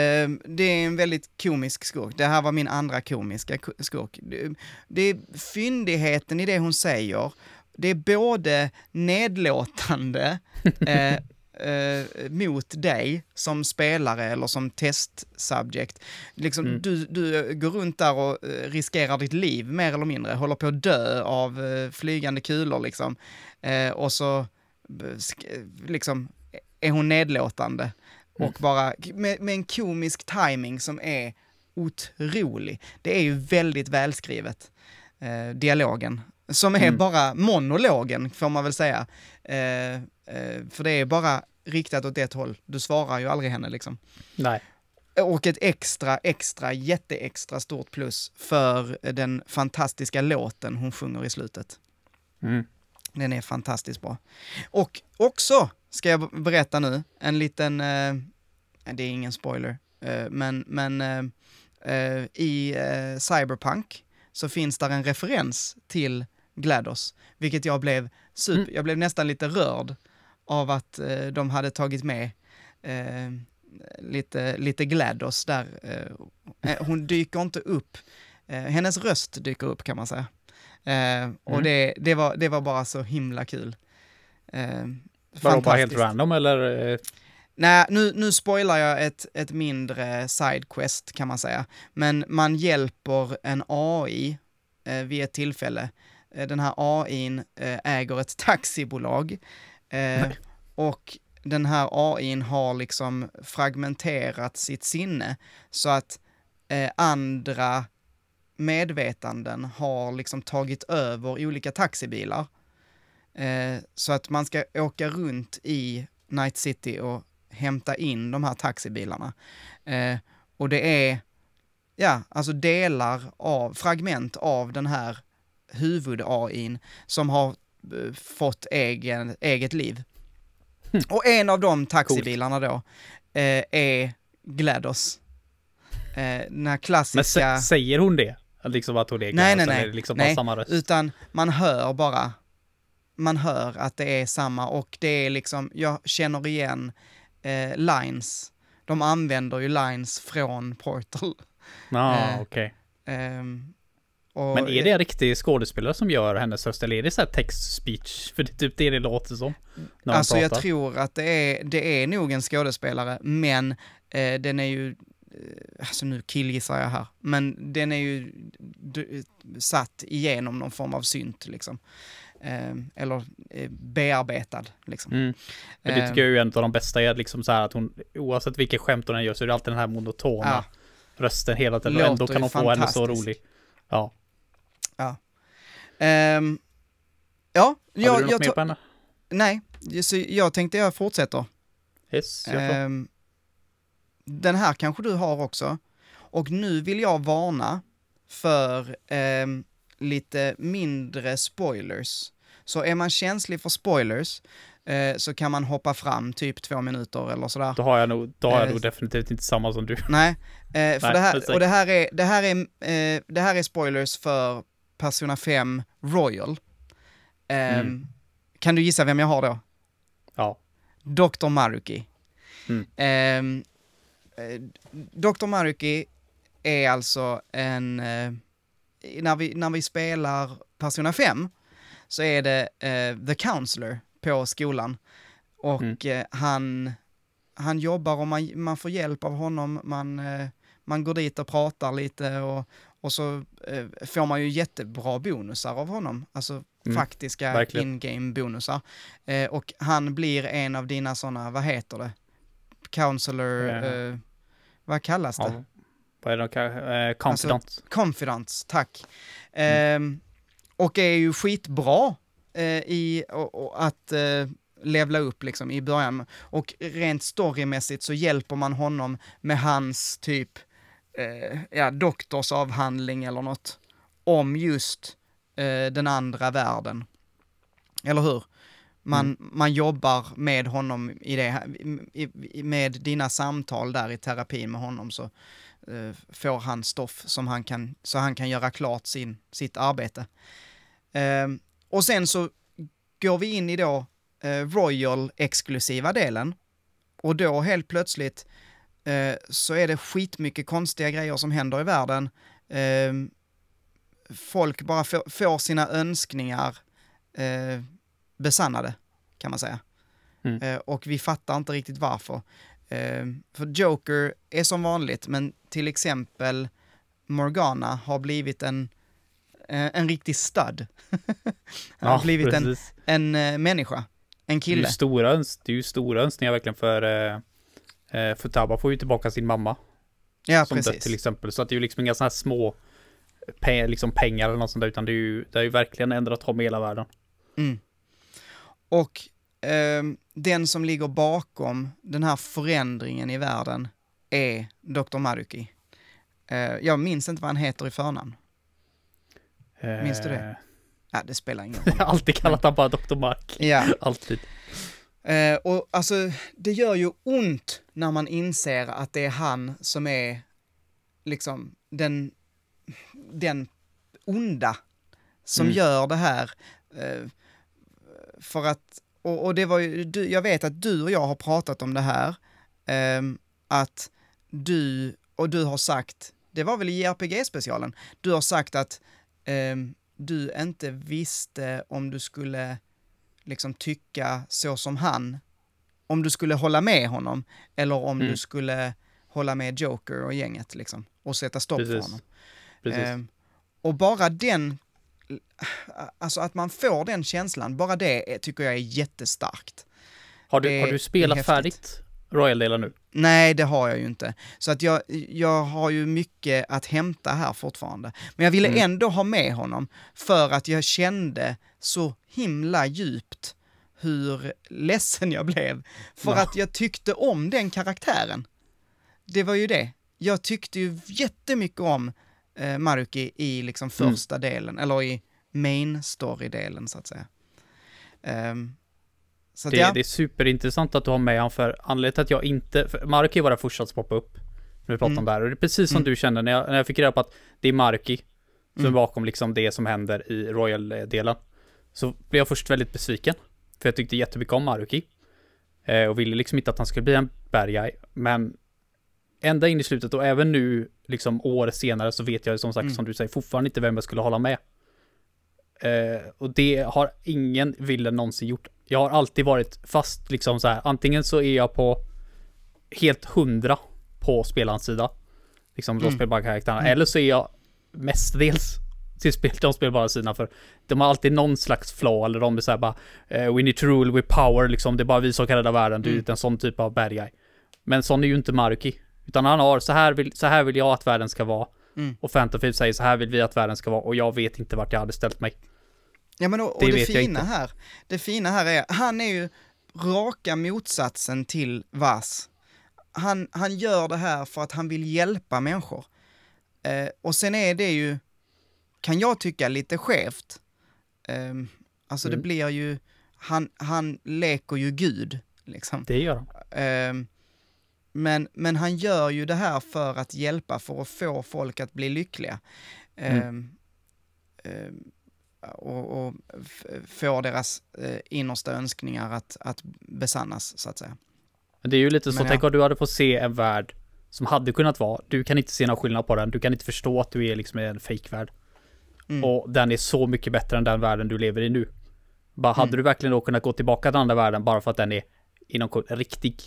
det är en väldigt komisk skurk. Det här var min andra komiska ku- skurk. Det, det är fyndigheten i det hon säger. Det är både nedlåtande *laughs* eh, eh, mot dig som spelare eller som testsubject. Liksom, Mm. du, du går runt där och eh, riskerar ditt liv mer eller mindre, håller på att dö av eh, flygande kulor liksom. Eh, och så eh, liksom är hon nedlåtande. Och bara med, med en komisk timing som är otrolig. Det är ju väldigt välskrivet, eh, dialogen. Som är Mm. bara monologen, får man väl säga. Eh, eh, för det är bara riktat åt ett håll. Du svarar ju aldrig henne liksom. Nej. Och ett extra, extra, jätteextra stort plus för den fantastiska låten hon sjunger i slutet. Mm. Den är fantastiskt bra. Och också, ska jag berätta nu, en liten, eh, det är ingen spoiler, eh, men, men eh, eh, i eh, Cyberpunk så finns där en referens till GLaDOS, vilket jag blev super, Mm. jag blev nästan lite rörd av att eh, de hade tagit med eh, lite, lite GLaDOS där. Eh, eh, hon dyker inte upp, eh, hennes röst dyker upp kan man säga. Eh, och Mm. det, det, var, det var bara så himla kul. Eh, Vadå, bara helt random eller? Nej, nu, nu spoilar jag ett, ett mindre sidequest kan man säga. Men man hjälper en AI eh, vid ett tillfälle. Eh, den här AIn eh, äger ett taxibolag. Eh, och den här AIn har liksom fragmenterat sitt sinne så att andra medvetanden har liksom tagit över olika taxibilar. Så att man ska åka runt i Night City och hämta in de här taxibilarna. Och det är, ja, alltså delar av, fragment av den här huvud-AIn som har eh, fått egen, eget liv. Hm. Och en av de taxibilarna då eh, är GLaDOS. Eh, den här Men klassiska... sä- säger hon det? Liksom att hon är Nej, Gladys, nej, nej. är det liksom Nej, samma röst? Utan man hör bara, man hör att det är samma och det är liksom, jag känner igen eh, lines. De använder ju lines från Portal. Ja, eh, okej. Ehm, och, Men är det en riktig skådespelare som gör hennes röst eller är det så här text-speech? *laughs* För det är typ det det låter som. När Alltså jag pratar. tror att det är, det är nog en skådespelare, men eh, den är ju, eh, alltså nu killgissar jag här, men den är ju d- satt igenom någon form av synt liksom. Eh, eller eh, bearbetad liksom. Mm. Men det tycker jag är ju en av de bästa är liksom så här att hon, oavsett vilket skämt hon än gör så är det alltid den här monotona Ja. rösten hela tiden. Och ändå kan hon få henne så rolig. Ja. Ehm, ja, Har jag, du något jag mer på henne? nej, så jag tänkte jag fortsätter. Yes, jag. Ehm, den här kanske du har också. Och nu vill jag varna för ehm, lite mindre spoilers. Så är man känslig för spoilers eh, så kan man hoppa fram typ två minuter eller sådär. Då har jag nog, då har jag eh, nog definitivt inte samma som du. Nej, eh, för Nej, det här, och det här är, det här är, eh, det här är spoilers för Persona 5 Royal. Ehm, Mm. Kan du gissa vem jag har då? Ja. Dr. Maruki. Mm. Ehm, eh, Dr. Maruki är alltså en... Eh, när, vi, när vi spelar Persona 5 så är det eh, The Counselor på skolan. Och Mm. eh, han, han jobbar och man, man får hjälp av honom. Man, man går dit och pratar lite och, och så eh, får man ju jättebra bonusar av honom. Alltså Mm, faktiska in-game bonusar. Eh, och han blir en av dina sådana, vad heter det? Counselor, Eh. eh, vad kallas det? ja. Vad är det? de- Eh, confidant. Confidence, tack. Mm. Ehm, och är ju skitbra eh, i och, och att eh, levla upp liksom i början. Och rent storymässigt så hjälper man honom med hans typ, eh, ja, doktorsavhandling eller något om just eh, den andra världen. Eller hur? Man, Mm. man jobbar med honom i det, i, med dina samtal där i terapin med honom så eh, får han stoff som han kan, så han kan göra klart sin, sitt arbete. Ehm, och sen så går vi in i då eh, Royal-exklusiva delen och då helt plötsligt eh, så är det skitmycket konstiga grejer som händer i världen. Eh, folk bara får, får sina önskningar eh, besannade, kan man säga. Mm. Eh, och vi fattar inte riktigt varför. Eh, för Joker är som vanligt, men till exempel Morgana har blivit en, eh, en riktig stud. *laughs* Han har blivit en, precis. en människa, en Det är kille. ju stora, det är ju stora önskningar verkligen för eh, eh, Futaba får ju tillbaka sin mamma Ja, som dött precis. till exempel. Så att det är ju liksom inga sådana här små pe- liksom pengar eller något sånt där, utan det är ju, det är ju verkligen ändrat om hela världen. Mm. Och ehm, den som ligger bakom den här förändringen i världen är Dr. Maruki. Eh, jag minns inte vad han heter i förnamn. Minns du det? Eh, Ja, det spelar ingen roll. *laughs* Jag har alltid kallat han bara Dr. Mark. Ja, *laughs* Alltid. Eh, och alltså det gör ju ont när man inser att det är han som är liksom den, den onda som Mm. gör det här. Eh, för att, och, och det var ju, du, jag vet att du och jag har pratat om det här, ehm, att du, och du har sagt, det var väl i JRPG-specialen, du har sagt att ehm, du inte visste om du skulle liksom tycka så som han, om du skulle hålla med honom, eller om Mm. du skulle hålla med Joker och gänget liksom, och sätta stopp för Precis. honom. Precis. Ehm, och bara den, alltså att man får den känslan, bara det tycker jag är jättestarkt. har, du, det har du spelat färdigt Royal-delen nu? Nej, det har jag ju inte. Så att jag, jag har ju mycket att hämta här fortfarande. Men jag ville Mm. ändå ha med honom för att jag kände så himla djupt hur ledsen jag blev. För Ja. att jag tyckte om den karaktären. Det var ju det. Jag tyckte ju jättemycket om eh, Maruki i liksom Mm. första delen, eller i main story-delen så att säga. Ehm, så att Det, ja, det är superintressant att du har med han för anledningen till att jag inte, för Marki var den första som poppade upp. När vi pratade Mm. om det här. Och det är precis som Mm. du kände när jag, när jag fick reda på att det är Marki som Mm. är bakom liksom det som händer i Royal-delen. Så blev jag först väldigt besviken. För jag tyckte jättemycket om Maruki. Eh, och ville liksom inte att han skulle bli en bad guy. Men ända in i slutet och även nu, liksom år senare, så vet jag som sagt, Mm. som du säger, fortfarande inte vem jag skulle hålla med. Eh, och det har ingen villen någonsin gjort. Jag har alltid varit fast liksom så här. Antingen så är jag på helt hundra på spelarens sida. Liksom de Mm. spelbara karaktärerna. Mm. Eller så är jag mestadels till spel, de spelbara sidorna för de har alltid någon slags flaw eller de är såhär bara eh, We need to rule with power liksom. Det är bara vi som kan rädda världen. Du Mm. är en sån typ av bad guy. Men sån är ju inte Maruki. Utan han har så här vill, så här vill jag att världen ska vara. Mm. Och Phantom Thief säger så här vill vi att världen ska vara. Och jag vet inte vart jag hade ställt mig. Ja men och, och Det det, fina här, det fina här är, han är ju raka motsatsen till Vas. Han, han gör det här för att han vill hjälpa människor. Eh, och sen är det ju, kan jag tycka, lite skevt. Eh, alltså det Mm. blir ju, han, han leker ju Gud, liksom. Det gör han. Ehm, men, men han gör ju det här för att hjälpa, för att få folk att bli lyckliga. Mm. Och, och få deras eh, innersta önskningar att, att besannas, så att säga. Men det är ju lite så, Men ja. tänk om du hade fått se en värld som hade kunnat vara, du kan inte se någon skillnad på den, du kan inte förstå att du är liksom i en fake-värld. Mm. Och den är så mycket bättre än den världen du lever i nu. Bara, hade Mm. du verkligen då kunnat gå tillbaka till den andra världen bara för att den är inom kort riktig?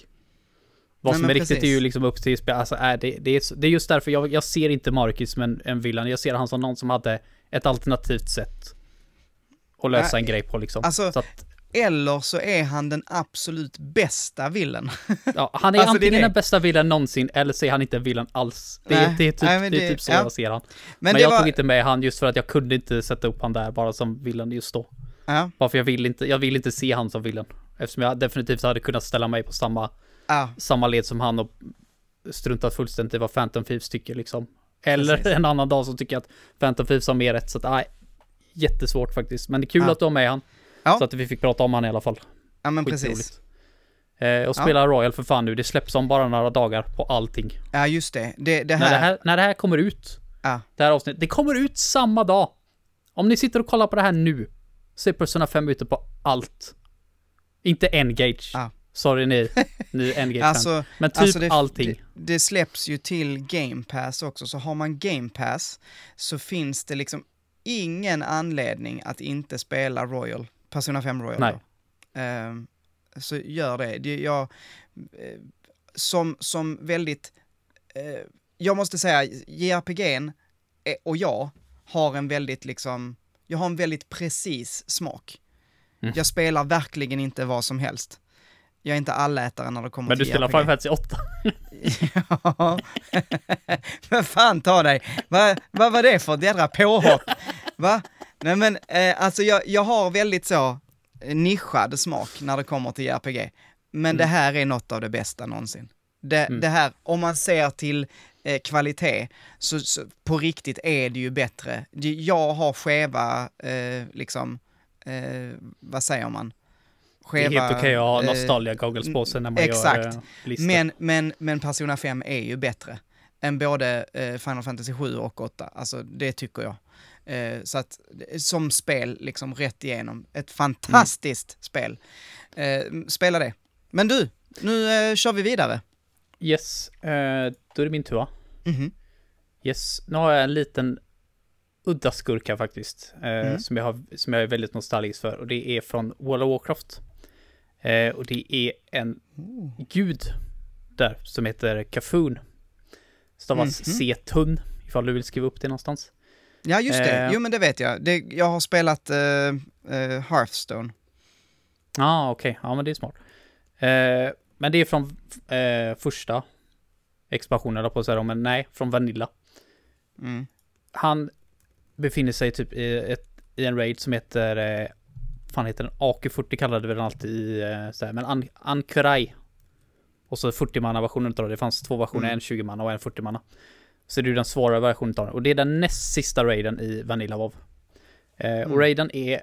Vad Nej, som är men riktigt är precis. ju liksom upp till spel, alltså är det, det, är, det är just därför jag, jag ser inte Marcus som en, en villan, jag ser han som någon som hade ett alternativt sätt att lösa Ja, en grej på liksom. alltså- så att, Eller så är han den absolut bästa villen. ja, han är alltså, det är antingen det. den bästa villan någonsin, eller så är han inte en villan alls. Det, är- Nej, det är typ, nej, men det är det- typ så ja. jag ser han. Men, Men, det jag var... tog inte med han just för att jag kunde inte sätta upp han där bara som villan just då. Ja, Bara för jag vill inte, jag vill inte se han som villen. Eftersom jag definitivt hade kunnat ställa mig på samma, ja, samma led som han och struntat fullständigt i vad Phantom Thieves tycker liksom. Eller Precis. en annan dag så tycker jag att Phantom Thieves har mer rätt, så att nej. Jättesvårt faktiskt, men det är kul Ja. att du har med han. Ja. Så att vi fick prata om han i alla fall. ja men Skitroligt. precis. Eh, och spela Royal för fan nu, det släpps om bara några dagar på allting. Ja, just det. Det, det När, här... det här, när det här kommer ut, Ja, det här avsnittet, det kommer ut samma dag. Om ni sitter och kollar på det här nu, så är Persona 5 ute på allt. Inte Engage. Ja. Sorry ni, *laughs* ni Endgame Alltså, Men typ alltså det, allting. Det, det släpps ju till Game Pass också, så har man Game Pass så finns det liksom ingen anledning att inte spela Royal, Persona 5 Royal. Nej. Ehm, så gör det. det jag, eh, som, som väldigt, eh, jag måste säga, JRPG'n eh, och jag har en väldigt liksom, jag har en väldigt precis smak. Mm. Jag spelar verkligen inte vad som helst. Jag är inte allätare när det kommer Men du till spelar JRPG. Final Fantasy 8. Ja. *laughs* Men fan ta dig. Vad vad var det för ett jädra påhopp? Va? Nej men eh, alltså jag, jag har väldigt så eh, nischad smak när det kommer till JRPG. Men Mm. det här är något av det bästa någonsin. Det, Mm. det här, om man ser till eh, kvalitet, så, så på riktigt är det ju bättre. Jag har skeva, eh, liksom, eh, vad säger man? Det är helt okej att ha eh, nostalgia goggles på sig när man exakt. gör eh, listor. men, men, men Persona 5 är ju bättre än både eh, Final Fantasy 7 och 8. Alltså det tycker jag. Eh, så att som spel, liksom rätt igenom. Ett fantastiskt spel. Eh, spela det. Men du, nu kör vi vidare. Yes, då är det min tur va? Mhm. Yes, nu har jag en liten udda skurk här faktiskt. Mm. som, jag har, som jag är väldigt nostalgisk för. Och det är från World of Warcraft. Eh, och det är en gud där som heter Kafoon. Stavas Mhm. C-tun, ifall du vill skriva upp det någonstans. Ja, just det. Eh. Jo, men det vet jag. Det, jag har spelat eh, eh, Hearthstone. Ja, ah, okej. Ja, men det är smart. Eh, men det är från eh, första expansionen, på att säga, men nej, från Vanilla. Mm. Han befinner sig typ i, ett, i en raid som heter, fan heter den, AK40 kallade vi den alltid i, eh, såhär, men An Ankurai. Och så 40-manna versionen utav det, det fanns två versioner, Mm. en 20-manna och en 40-manna. Så det är den svårare versionen utav den, och det är den näst sista raiden i Vanilla WoW. Eh, Mm. Och raiden är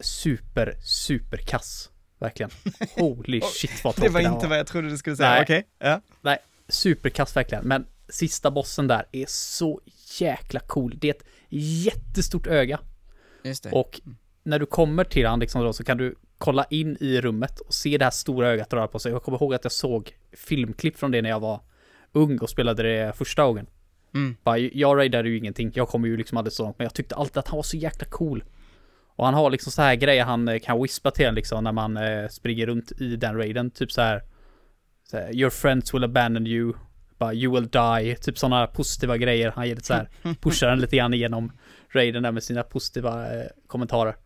super, super kass. Verkligen. *laughs* Holy shit vad *laughs* Det tråkig var den inte vad jag trodde du skulle säga. Nej. Okej. Ja. Nej, superkass verkligen. Men sista bossen där är så jäkla cool. Det är ett jättestort öga. Just det. Och när du kommer till han liksom då, så kan du kolla in i rummet och se det här stora ögat röra på sig. Jag kommer ihåg att jag såg filmklipp från det när jag var ung och spelade det första gången. Mm. Bara, jag raidade ju ingenting. Jag kommer ju liksom aldrig så långt. Men jag tyckte alltid att han var så jäkla cool. Och han har liksom så här grejer han eh, kan whispa till en liksom när man eh, springer runt i den raiden. Typ så här, så här. Your friends will abandon you. Bara you will die. Typ sådana positiva grejer. Han ger lite så här, *laughs* pushar den lite grann igenom raiden där med sina positiva eh, kommentarer.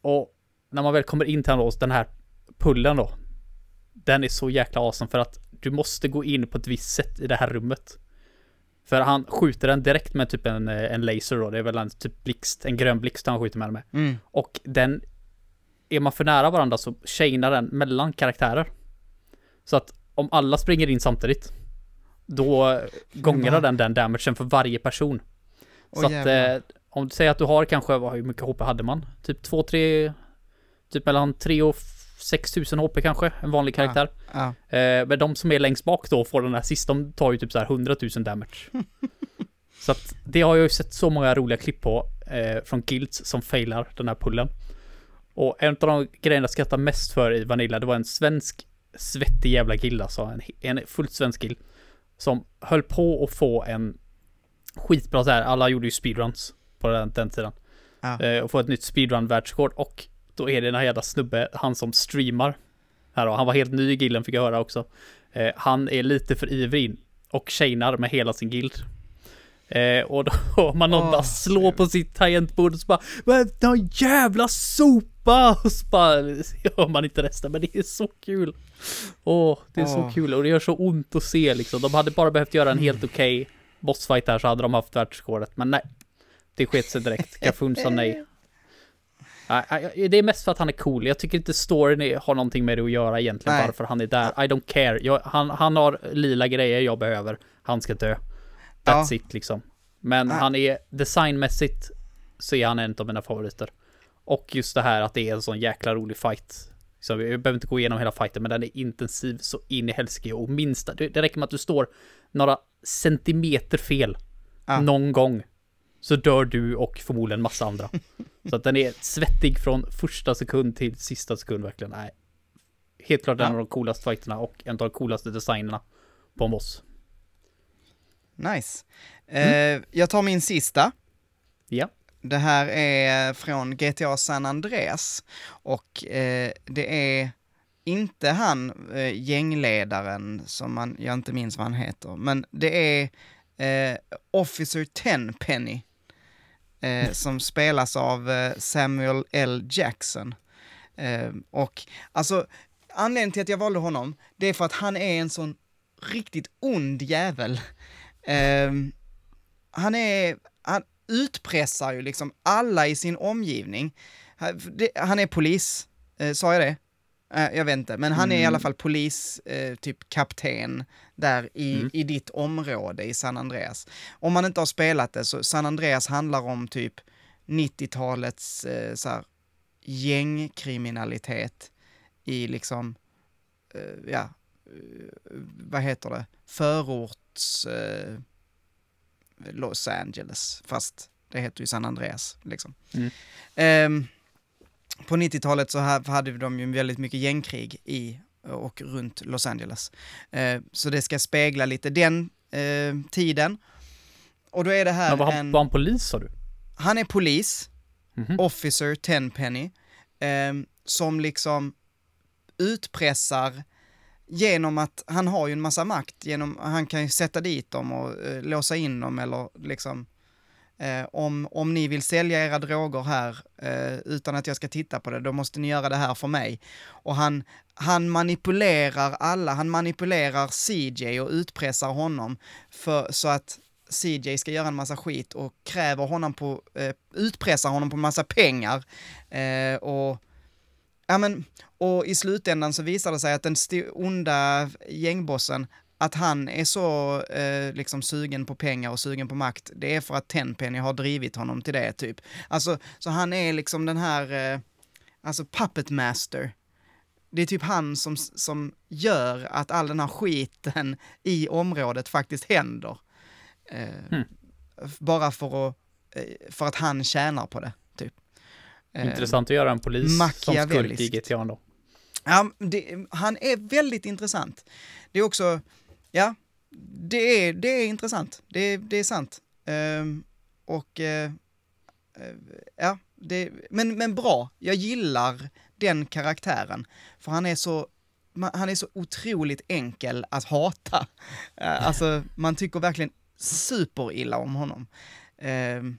Och när man väl kommer in till då, den här pullen då. Den är så jäkla awesome för att du måste gå in på ett visst sätt i det här rummet. För han skjuter den direkt med typ en, eh, en laser då. Det är väl en typ blixt, en grön blixt han skjuter med den med. Mm. Och den, är man för nära varandra så chainar den mellan karaktärer. Så att om alla springer in samtidigt, då gångrar Va? den den damagen för varje person. Så att jävlar. eh, om du säger att du har kanske, vad, hur mycket HP hade man? Typ 2-3, typ mellan 3 och 6000 HP kanske, en vanlig karaktär. Ja. Eh, men de som är längst bak då får den här sist, de tar ju typ så här 100 000 damage. *laughs* så att det har jag ju sett så många roliga klipp på eh, från guilds som failar den här pullen. Och en av de grejerna jag skrattar mest för i Vanilla, det var en svensk svettig jävla guild alltså. En, en fullt svensk guild. Som höll på att få en skitbra så här, alla gjorde ju speedruns på den, den tiden. Ja. Eh, och få ett nytt speedrun-världsrekord och då är det den här jävla snubbe, han som streamar. Här då, han var helt ny i gilden fick jag höra också. Eh, han är lite för ivrig och chainar med hela sin guild. Eh, och då *laughs* hör man någon Åh, bara slå på sitt tangentbord och så bara Vad nån jävla sopa! *laughs* Och så bara hör man inte resten men det är så kul. Åh, det är så Åh. kul och det gör så ont att se liksom. De hade bara behövt göra en helt okej bossfight här så hade de haft världsrekordet. Men nej, det sket sig direkt. Kafun sa nej. Det är mest för att han är cool. Jag tycker inte storyn har någonting med det att göra egentligen. Nej. Varför han är där. I don't care. Jag, han, han har lila grejer jag behöver. Han ska dö. That's Ja. it liksom. Men Nej. han är designmässigt så är han en av mina favoriter. Och just det här att det är en sån jäkla rolig fight. Så vi behöver inte gå igenom hela fighten men den är intensiv så in i helsike och minsta. Det, det räcker med att du står några centimeter fel Ja. någon gång. Så dör du och förmodligen massa andra. så att den är svettig från första sekund till sista sekund verkligen. Nej. helt klart en Ja. av de coolaste fighterna och en av de coolaste designerna på en boss. Nice. Eh, jag tar min sista. Ja. Det här är från GTA San Andreas och eh, det är inte han eh, gängledaren som man, jag inte minns vad han heter, men det är eh, Officer Tenpenny eh, som spelas av eh, Samuel L. Jackson. Eh, och alltså, anledningen till att jag valde honom, det är för att han är en sån riktigt ond jävel. Eh, han är, han utpressar ju liksom alla i sin omgivning. Han, det, han är polis, eh, sa jag det? Eh, jag vet inte, men han är i Mm. alla fall polis, eh, typ kapten där i, Mm. i ditt område i San Andreas. Om man inte har spelat det så San Andreas handlar om typ 90-talets eh, så här, gängkriminalitet i liksom, eh, ja, eh, vad heter det, förorts eh, Los Angeles, fast det heter ju San Andreas liksom. Mm. På 90-talet så ha- hade de ju väldigt mycket gängkrig i och runt Los Angeles. Eh, så det ska spegla lite den eh, tiden. Och då är det här Men var, en... han, var han polis sa du? Han är polis, Mhm. Officer Tenpenny, eh, som liksom utpressar genom att han har ju en massa makt, genom, han kan ju sätta dit dem och eh, låsa in dem eller liksom eh, om, om ni vill sälja era droger här eh, utan att jag ska titta på det, då måste ni göra det här för mig. Och han, han manipulerar alla, han manipulerar CJ och utpressar honom för, så att CJ ska göra en massa skit och kräver honom på, eh, utpressar honom på massa pengar. Eh, och, ja men, och i slutändan så visar det sig att den onda gängbossen, att han är så eh, liksom sugen på pengar och sugen på makt, det är för att Tenpenny har drivit honom till det typ. Alltså, så han är liksom den här, eh, alltså puppet master. Det är typ han som, som gör att all den här skiten i området faktiskt händer. Eh, f- Bara för att, eh, för att han tjänar på det, typ. Eh, Intressant att göra en polis som skurk i. GTA då. Ja, det, han är väldigt intressant. Det är också, ja, det är, det är intressant. Det, det är sant. Ehm, och, uh, ja, det, men, men bra. Jag gillar den karaktären. För han är så, han är så otroligt enkel att hata. Uh, alltså, man tycker verkligen superilla om honom. Uh,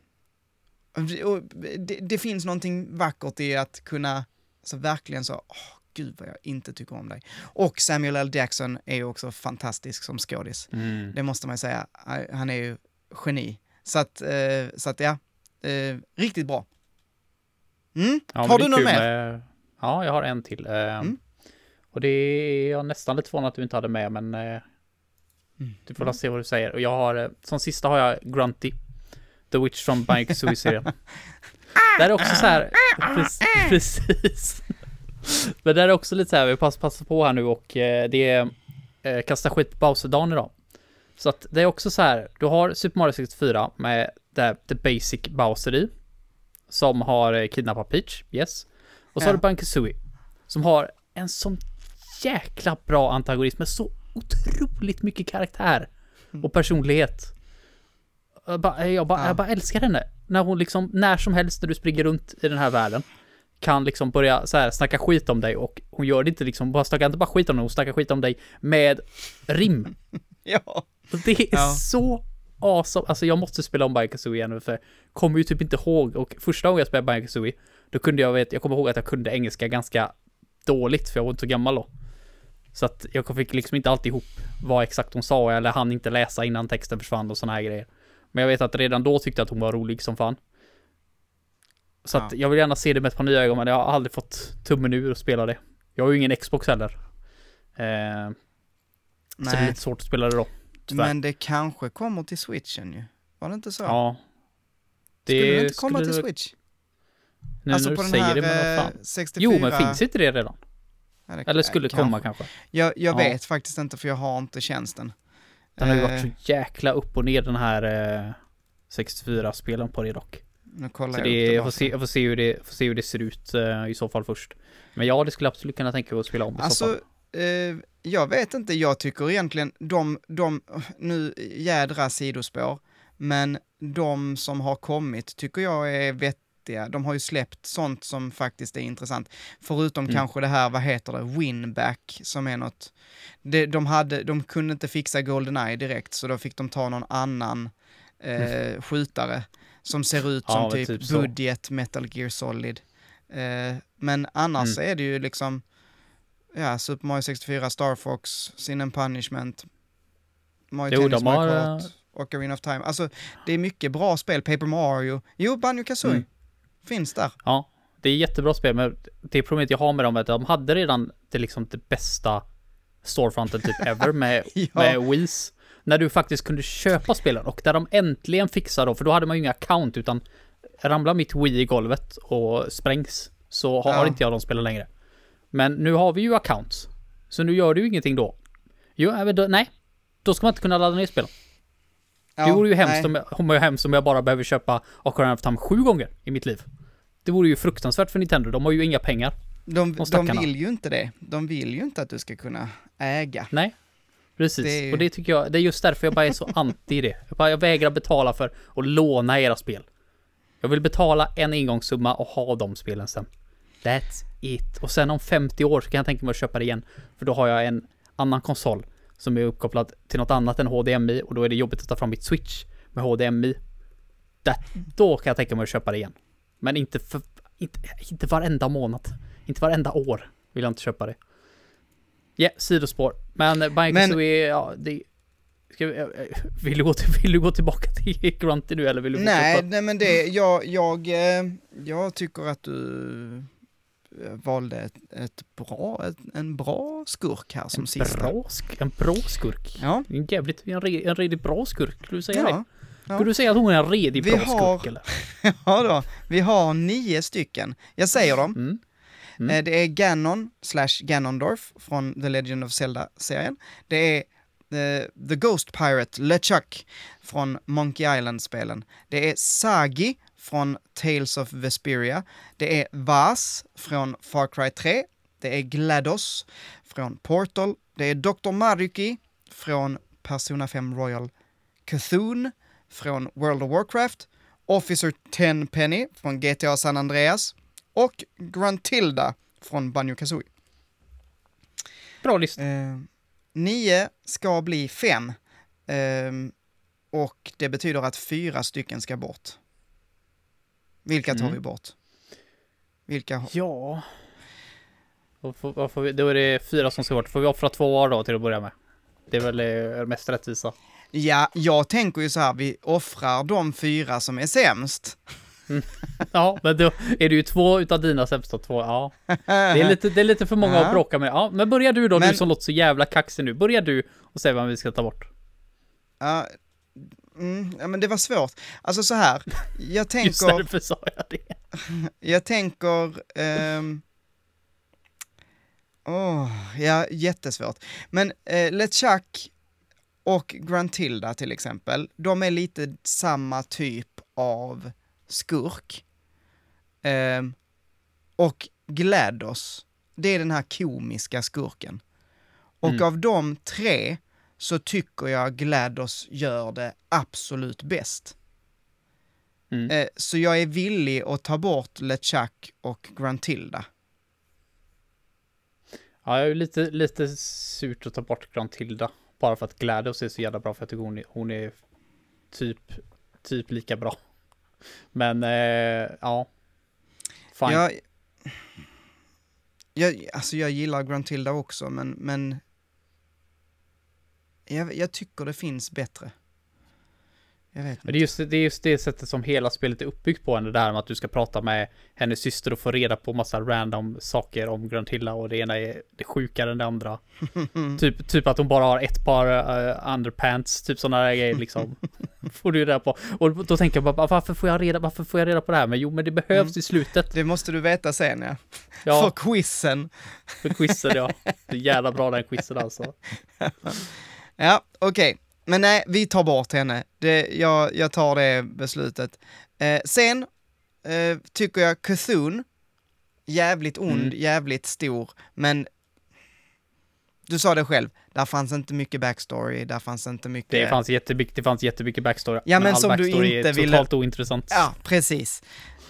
och det, det finns någonting vackert i att kunna, alltså verkligen så, oh, gud vad jag inte tycker om dig. Och Samuel L. Jackson är ju också fantastisk som skådis. Mm. Det måste man ju säga. Han är ju geni. Så att, eh, så att ja, eh, riktigt bra. Mm. Ja, Har du någon mer? Med... Ja, jag har en till. Eh, Mm. Och det är jag nästan lite förvånad att du inte hade med, men Mm. du får se vad du säger. Och jag har, som sista har jag Grunty. The Witch from Banjo Kazooie-serien. *laughs* Där är också så här, precis, precis. *laughs* Men där är också lite så här, vi passar, passar på här nu och eh, det är eh, kasta skit på Bowser-dagen idag. Så att det är också så här, du har Super Mario 64 med det, the basic Bowser i. Som har eh, kidnappat Peach, yes. Och så Ja. har du Banjo Kazooie. Som har en sån jäkla bra antagonist med så otroligt mycket karaktär och personlighet. Jag bara, jag, bara, Ja. jag bara älskar henne. När hon liksom, när som helst när du springer runt i den här världen, kan liksom börja så här snacka skit om dig och hon gör det inte liksom, bara snackar inte bara skit om dig, hon snackar skit om dig med rim. *laughs* Ja. Det är Ja. så awesome. Alltså jag måste spela om Banjo-Kazooie igen för jag kommer ju typ inte ihåg och första gången jag spelade Banjo-Kazooie då kunde jag vet, jag kommer ihåg att jag kunde engelska ganska dåligt för jag var inte så gammal då. Så att jag fick liksom inte alltid ihop vad exakt hon sa eller hann inte läsa innan texten försvann och såna här grejer. Men jag vet att redan då tyckte jag att hon var rolig som fan. Så att Ja. jag vill gärna se det med ett par nya ögon men jag har aldrig fått tummen ur och spela det. Jag har ju ingen Xbox heller. Eh, så det är lite svårt att spela det då. tyvärr. men det kanske kommer till switchen ju. Var det inte så? Ja. skulle det inte komma skulle till det- switch? Nu alltså när på du den säger det, men vad eh, fan. 64... Jo, men finns inte det redan? Ja, det- Eller skulle kanske. komma kanske. Jag, jag Ja. vet faktiskt inte för jag har inte tjänsten. Den har ju Eh, varit så jäkla upp och ner den här eh, 64-spelen på det dock. Så jag det, jag, får se, jag får se hur det, får se hur det ser ut eh, i så fall först. Men ja, det skulle jag absolut kunna tänka mig att spela om i så Alltså, fall. eh, jag vet inte, jag tycker egentligen de, de, nu jädra sidospår, men de som har kommit tycker jag är vettiga. De har ju släppt sånt som faktiskt är intressant. Förutom Mm. kanske det här, vad heter det, Winback, som är något, det, de, hade, de kunde inte fixa Goldeneye direkt, så då fick de ta någon annan eh, skjutare som ser ut Ja, som typ, typ så. budget Metal Gear Solid. Eh, men annars Mm. är det ju liksom, ja, Super Mario 64, Star Fox, Sin and Punishment, Mario Jo, Tennis, Mario har, Kart, Ocarina of Time. Alltså, det är mycket bra spel. Paper Mario. Jo, Banjo Kazooie. Mm. Finns där. Ja, det är jättebra spel, men det problemet jag har med dem är att de hade redan det, liksom det bästa storefronten typ ever med, *laughs* Ja. med Wii's. När du faktiskt kunde köpa spelen och där de äntligen fixar då, för då hade man ju inga account utan ramlar mitt Wii i golvet och sprängs så har Ja. inte jag de spelen längre. Men nu har vi ju accounts. Så nu gör det ju ingenting då. Jo, äh, då, nej. Då ska man inte kunna ladda ner spelen. Ja, det vore ju hemskt om, jag- om jag, hemskt om jag bara behöver köpa Ocarina of Time sju gånger i mitt liv. Det vore ju fruktansvärt för Nintendo, de har ju inga pengar. De, de de vill ju inte det. De vill ju inte att du ska kunna äga. Nej. Precis, Det ju- och det tycker jag, det är just därför jag bara är så *laughs* anti det. Jag, bara, jag vägrar betala för att låna era spel. Jag vill betala en engångssumma och ha de spelen sen. That's it. Och sen om 50 år så kan jag tänka mig att köpa det igen. För då har jag en annan konsol som är uppkopplad till något annat än HDMI och då är det jobbigt att ta fram mitt switch med HDMI. That, då kan jag tänka mig att köpa det igen. Men inte för, inte, inte varenda månad. Inte varenda år vill jag inte köpa det. Ja, sidospår. Men Banjo Men- ja, det... Ska vi, eh, eh, vill, du gå till, vill du gå tillbaka till *laughs* Grunty nu eller vill du Nej, fortsätta? nej men det, jag, jag, eh, jag tycker att du valde ett, ett bra, ett, en bra skurk här som en sista. bra, sk- en bra skurk. Ja, En jävligt, en, re, en riktigt bra skurk. Skulle du säga det? ja. ja. Skulle du säga att hon är en redig Vi bra har- skurk eller? *laughs* ja då. Vi har nio stycken. Jag säger dem. Mm. Mm. Eh, det är Ganon slash Ganondorf från The Legend of Zelda-serien. Det är The, The Ghost Pirate LeChuck från Monkey Island-spelen. Det är Sagi från Tales of Vesperia. Det är Vaz från Far Cry 3. Det är GLaDOS från Portal. Det är Dr. Maruki från Persona 5 Royal. Cthulhu från World of Warcraft. Officer Tenpenny från GTA San Andreas. Och Gruntilda från Banjo Kazooie. Bra lista. Eh, nio ska bli fem. Ehm, och det betyder att fyra stycken ska bort. Vilka tar Mm. vi bort? Vilka? Ja. Vad får, vi, då är det fyra som ska bort. Får vi offra två var då till att börja med? Det är väl eh, mest rättvisa. Ja, jag tänker ju så här, vi offrar de fyra som är sämst. *laughs* Ja, men då är det ju två utav dina sämsta två. Ja, det är lite, det är lite för många Ja. att bråka med. Ja, men börja du då, Men- du som låter så jävla kaxig nu. Börja du och säg vad vi ska ta bort. Ja, mm, ja, men det var svårt. Alltså så här, jag *laughs* Just tänker... därför sa jag det. *laughs* Jag tänker... ehm, Åh, ja, jättesvårt. Men eh, LeChuck och Gruntilda till exempel, de är lite samma typ av skurk. Ehm, och GLaDOS, det är den här komiska skurken. Och Mm. av de tre så tycker jag GLaDOS gör det absolut bäst. Mm. Eh, Så jag är villig att ta bort LeChuck och Gruntilda. Ja, jag är lite, lite surt att ta bort Grantilda. Bara för att GLaDOS är så jävla bra för jag tycker hon är, hon är typ, typ lika bra. Men, eh, ja. Fine. Jag, jag, alltså jag gillar Gruntilda också, men, men jag, jag tycker det finns bättre. Jag vet Men det är, just, det är just det sättet som hela spelet är uppbyggt på, det där med att du ska prata med hennes syster och få reda på massa random saker om Grantilla och det ena är det sjukare än det andra. *laughs* typ, typ att hon bara har ett par uh, underpants, typ sådana där grejer liksom. *laughs* får du reda på. Och då tänker jag bara, varför får jag reda, varför får jag reda på det här? Men jo, men det behövs Mm. i slutet. Det måste du veta sen ja. Ja, För quizen. för quizen ja. Det är jävla bra den quizen alltså. *laughs* Ja, okej. Men nej, vi tar bort henne. Det, jag, jag tar det beslutet. Eh, sen eh, tycker jag Cthulhu, jävligt ond, Mm. jävligt stor, men du sa det själv, där fanns inte mycket backstory, där fanns inte mycket... Det fanns jättemycket, det fanns jättemycket backstory. Ja, men all som du inte är ville- totalt ointressant. Ja, precis.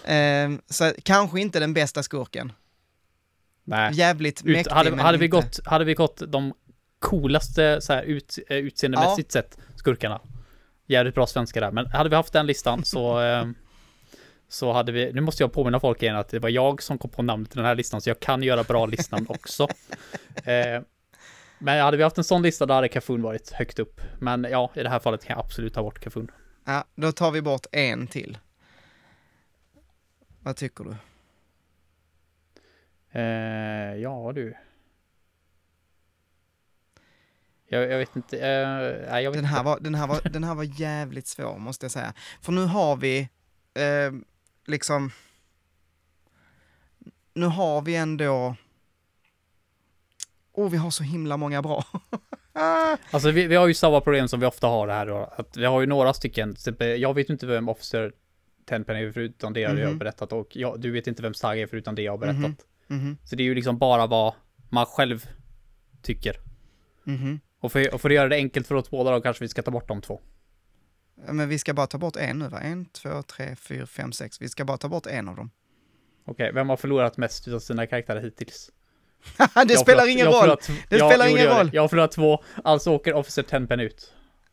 Eh, så kanske inte den bästa skurken. Nej. Jävligt Ut, mäktig, hade, men hade, vi gått, hade vi gått de coolaste så här, ut, eh, utseendemässigt sett skurkarna. Jävligt bra svenska där. Men hade vi haft den listan så *laughs* eh, så hade vi, nu måste jag påminna folk igen att det var jag som kom på namnet till den här listan, så jag kan göra bra listnamn *laughs* också. Eh, men hade vi haft en sån lista, då hade Kafun varit högt upp. Men ja, i det här fallet kan jag absolut ta bort Kafun. Ja, då tar vi bort en till. Vad tycker du? Eh, ja du. Jag, jag vet inte, eh, nej jag vet Den här, inte. var, den, här var, den här var jävligt svår, måste jag säga. För nu har vi, eh, liksom... Nu har vi ändå... Åh, oh, vi har så himla många bra. *laughs* Alltså vi, vi har ju samma problem som vi ofta har det här då, att vi har ju några stycken, jag vet inte vem Officer Tenpenny är förutom det jag har Mhm. berättat och jag, du vet inte vem Sagi är förutom det jag har berättat. Mhm. Mhm, Så det är ju liksom bara vad man själv tycker. mhm. Och för, och för att göra det enkelt för oss båda då kanske vi ska ta bort de två. Men vi ska bara ta bort en nu va? En, två, tre, fyra, fem, sex. Vi ska bara ta bort en av dem. Okej, vem har förlorat mest utav sina karaktärer hittills? *laughs* det Jag spelar ingen jag roll! Det ja, spelar ingen roll. Jag har förlorat två, alltså åker Officer Tenpen ut.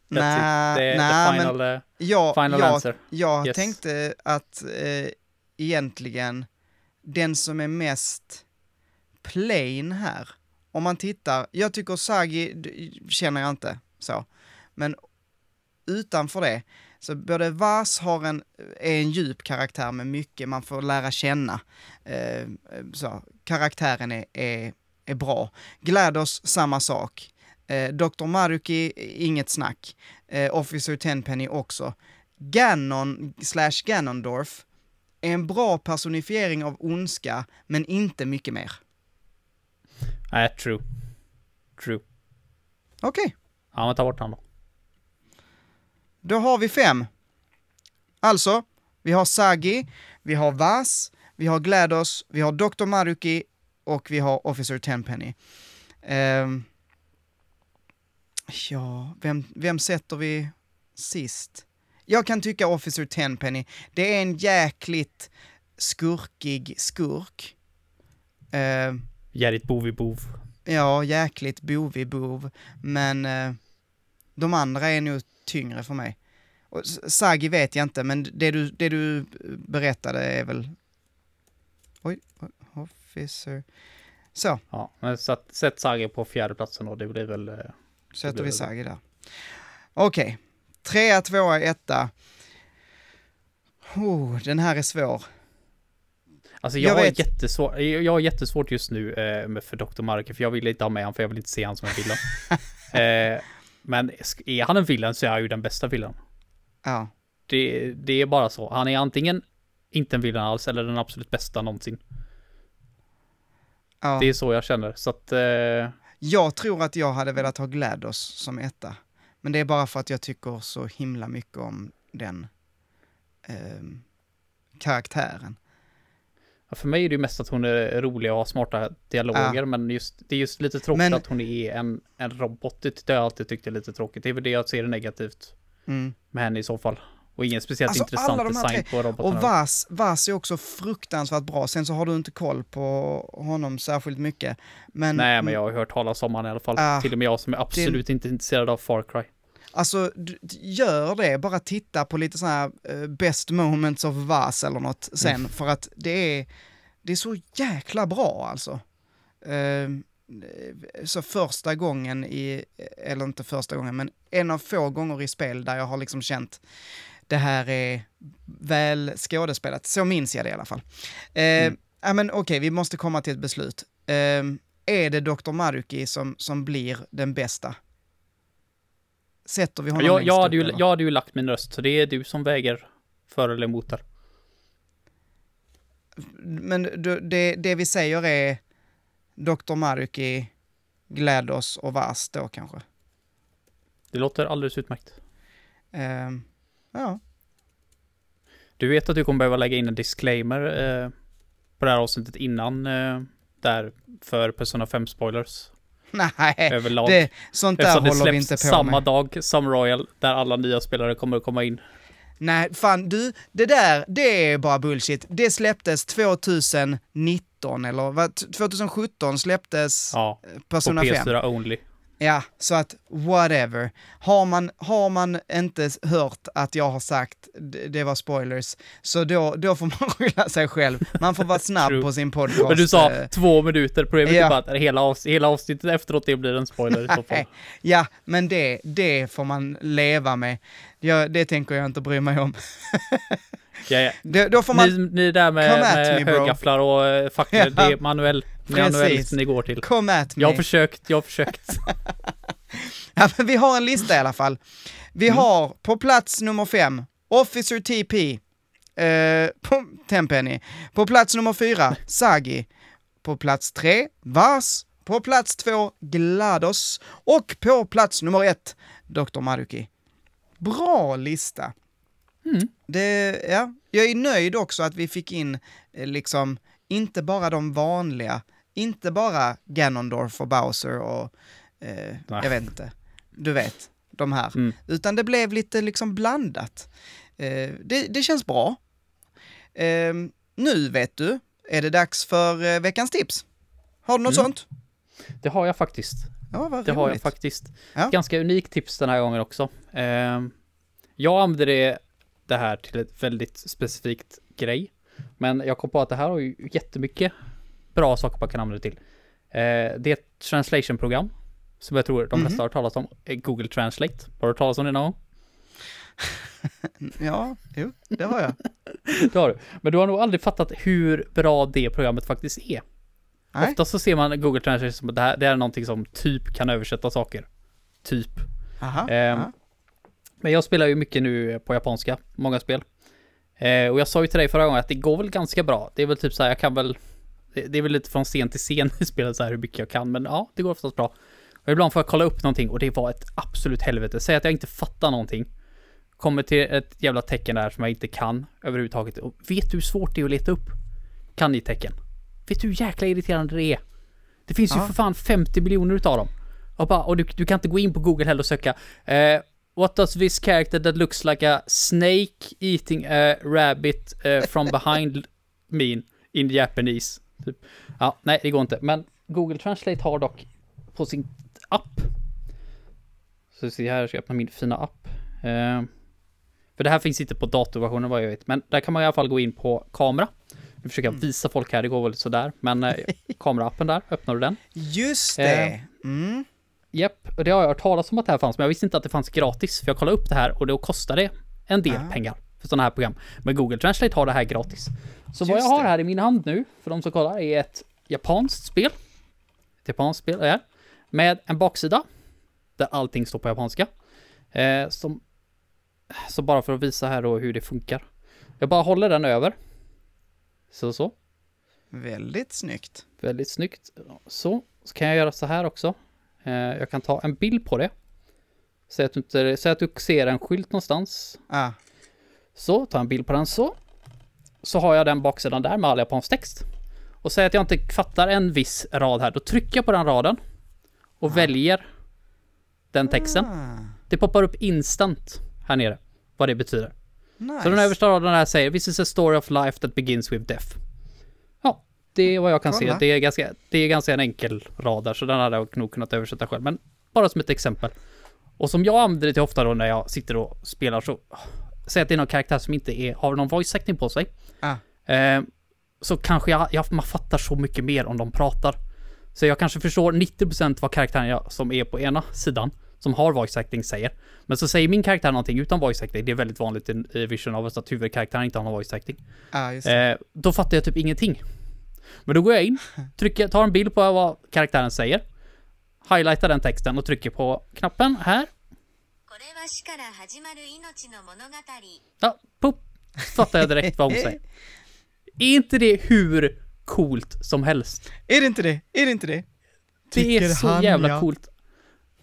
That's it. Det är the final, eh, Ja, final jag, answer. jag Yes. tänkte att eh, egentligen den som är mest plain här, om man tittar, jag tycker Sagi känner jag inte så, men utanför det, så både Vas har en, är en djup karaktär med mycket man får lära känna. Eh, så, karaktären är, är, är bra. GLaDOS, samma sak. Eh, Dr. Maruki, inget snack. Eh, Officer Tenpenny också. Ganon slash Ganondorf är en bra personifiering av ondska, men inte mycket mer. Nej, true. True. Okej, Ja, men ta bort han då. då har vi fem. Alltså, vi har Sagi, vi har Vas, vi har GLaDOS, vi har Dr. Maruki och vi har Officer Tenpenny. Ehm, ja, vem, vem sätter vi sist? Jag kan tycka Officer Tenpenny, det är en jäkligt skurkig skurk. Ehm, Jävligt bov. Ja, jäkligt bovig bov, men eh, de andra är nog tyngre för mig. Och Sagi vet jag inte, men det du, det du berättade är väl... Oj, officer... Så, Ja, men så att, sätt Sagi på fjärde platsen då, det blir väl... eh, sätter vi. Sagi där. Okej, trea, tvåa, etta. Oh, den här är svår. Alltså jag, Jag har vet. jättesvårt, jag har jättesvårt just nu eh, för Dr. Marker, för jag vill inte ha med honom, för jag vill inte se honom som en villain. *laughs* eh, men är han en villain så är han ju den bästa villain. Ja, Det, det är bara så. Han är antingen inte en villain alls, eller den absolut bästa någonsin. ja. Det är så jag känner, så att... Eh, Jag tror att jag hade velat ha GLaDOS som etta. Men det är bara för att jag tycker så himla mycket om den ehm, karaktären. Ja, För mig är det ju mest att hon är rolig och har smarta dialoger, men just, det är just lite tråkigt Men- att hon är en, en robot. Det har jag alltid tyckt är lite tråkigt. Det är väl det jag ser negativt Mm. med henne i så fall. Och ingen speciellt Alltså, intressant de design tre- på robotarna. Och Vas, Vas är också fruktansvärt bra. Sen så har du inte koll på honom särskilt mycket. Men, Nej, men jag har hört talas om honom i alla fall. Ah, Till och med jag som är absolut inte intresserad av Far Cry. Alltså, gör det. Bara titta på lite sådana här eh, best moments of Vas eller något sen. Mm. För att det är, det är så jäkla bra alltså. Ehm, så första gången i, eller inte första gången, men en av få gånger i spel där jag har liksom känt det här är väl skådespelat. Så minns jag det i alla fall. Eh, Mm. Ja men okej, vi måste komma till ett beslut. Ehm, är det Dr. Maruki som, som blir den bästa? Sätter vi honom Jag, längst jag, upp, hade ju, eller? jag hade ju lagt min röst, så det är du som väger för eller emot där. Men du, det, det vi säger är Dr. Maruki, GLaDOS och Vas då kanske. Det låter alldeles utmärkt. Ehm, ja, Du vet att du kommer behöva lägga in en disclaimer eh, på det här avsnittet innan eh, där för Persona 5 spoilers *laughs* Nej, överlag. det, sånt där Eftersom det håller vi inte på samma med. dag som Royal där alla nya spelare kommer att komma in. Nej, fan du, det där, det är bara bullshit. Det släpptes 2019, eller vad? 2017 släpptes Ja, eh, på Persona 5. PS4 only. Ja, så att whatever. Har man, har man inte hört att jag har sagt det var spoilers, så då, då får man *laughs* skylla sig själv. Man får vara snabb på sin podcast. Men du sa eh, två minuter, problemet ja. är bara att hela, avs- hela avsnittet efteråt det blir en spoiler i så fall. *laughs* Ja, men det, det får man leva med. Jag, det tänker jag inte bry mig om. Ja, ja. *laughs* Det, då får man... Ni, ni där med, med högafflar och uh, facklor, Ja. det är manuell, Precis. ni går till. Come at me. Jag har försökt, jag har försökt. *laughs* Ja, men vi har en lista i alla fall. Vi Mm. har på plats nummer fem, Officer TP, eh, på Tenpenny. På plats nummer fyra, Sagi. På plats tre, Vars. På plats två, GLaDOS. Och på plats nummer ett, Dr. Maruki. Bra lista. Mm. Det, ja, jag är nöjd också att vi fick in eh, liksom, inte bara de vanliga, inte bara Ganondorf och Bowser och, eh, jag vet inte, du vet, de här. Mm. Utan det blev lite liksom blandat. Eh, det, det känns bra. Eh, nu vet du, är det dags för eh, veckans tips. Har du något Mm. sånt? Det har jag faktiskt. Ja, Det har jag faktiskt. Ja. Ganska unikt tips den här gången också. Ehm, jag använder det, det här till ett väldigt specifikt grej. Men jag kom på att det här har ju jättemycket bra saker man kan använda det till. Eh, det är ett translation-program som jag tror de flesta Mhm. har talas om. eh, Google Translate. Har du hört talas om det någon gång? *laughs* Ja, jo, det har jag. *laughs* Det har du. Men du har nog aldrig fattat hur bra det programmet faktiskt är. Nej. Ofta så ser man Google Translate som att det här det är någonting som typ kan översätta saker. Typ. Aha, Ehm, ja. Men jag spelar ju mycket nu på japanska, många spel. Eh, och jag sa ju till dig förra gången att det går väl ganska bra. Det är väl typ så här, jag kan väl... Det, det är väl lite från scen till scen i spelet så här hur mycket jag kan, men ja, det går oftast bra. Och ibland får jag kolla upp någonting och det var ett absolut helvete. Säg att jag inte fattar någonting. Kommer till ett jävla tecken där som jag inte kan överhuvudtaget. Och vet du hur svårt det är att leta upp? Kan ni tecken? Vet du hur jäkla irriterande det är? Det finns ju Ja. för fan 50 miljoner utav dem. Och, bara, och du, du kan inte gå in på Google heller och söka eh, What does this character that looks like a snake eating a rabbit eh, from behind *laughs* mean in Japanese? Typ. Ja, nej det går inte. Men Google Translate har dock på sin app. Så se här, jag ska öppna min fina app. Eh, för det här finns inte på datorversionen vad jag vet. Men där kan man i alla fall gå in på kamera. Nu försöker jag visa folk här, det går väl sådär. Men eh, *laughs* kameraappen där, öppnar du den. Just Eh, det. Mm. Japp, och det har jag hört talas om att det här fanns, men jag visste inte att det fanns gratis. För jag kollade upp det här och då kostar det en del Ah. pengar för sådana här program. Men Google Translate har det här gratis. Så vad jag Just har det. här i min hand nu, för de som kollar, är ett japanskt spel. Ett japanskt spel är med en baksida där allting står på japanska. Eh, som, så bara för att visa här då hur det funkar. Jag bara håller den över. Så, så. Väldigt snyggt. Väldigt snyggt. Så, så kan jag göra så här också. Eh, jag kan ta en bild på det. Säg att du, inte, säg att du ser en skylt någonstans. Ah. Så, ta en bild på den så. Så har jag den baksidan där med all japansk text. Och säg att jag inte fattar en viss rad här. Då trycker jag på den raden. Och väljer den texten. Ah. Det poppar upp instant här nere. Vad det betyder. Nice. Så den översta raden här säger This is a story of life that begins with death. Ja, det är vad jag kan Kolla. se. Det är, ganska, det är ganska en enkel rad där, så den hade jag nog kunnat översätta själv. Men bara som ett exempel. Och som jag använder det till ofta då när jag sitter och spelar så... Säg att det är någon karaktär som inte är, har någon voice acting på sig. Ah. Eh, så kanske jag, jag, man fattar så mycket mer om de pratar. Så jag kanske förstår 90% vad karaktären jag, som är på ena sidan, som har voice acting, säger. Men så säger min karaktär någonting utan voice acting, det är väldigt vanligt i, Vision of Us att huvudkaraktären inte har någon voice acting. Ah. Eh, då fattar jag typ ingenting. Men då går jag in, *laughs* trycker, tar en bild på vad karaktären säger, highlightar den texten och trycker på knappen här. これは死から始まる命の物語 Ja, pop, fattar jag direkt vad hon säger. *laughs* Är inte det hur coolt som helst? Är det inte det? Är det inte det? Det är Tycker så han, jävla ja. coolt.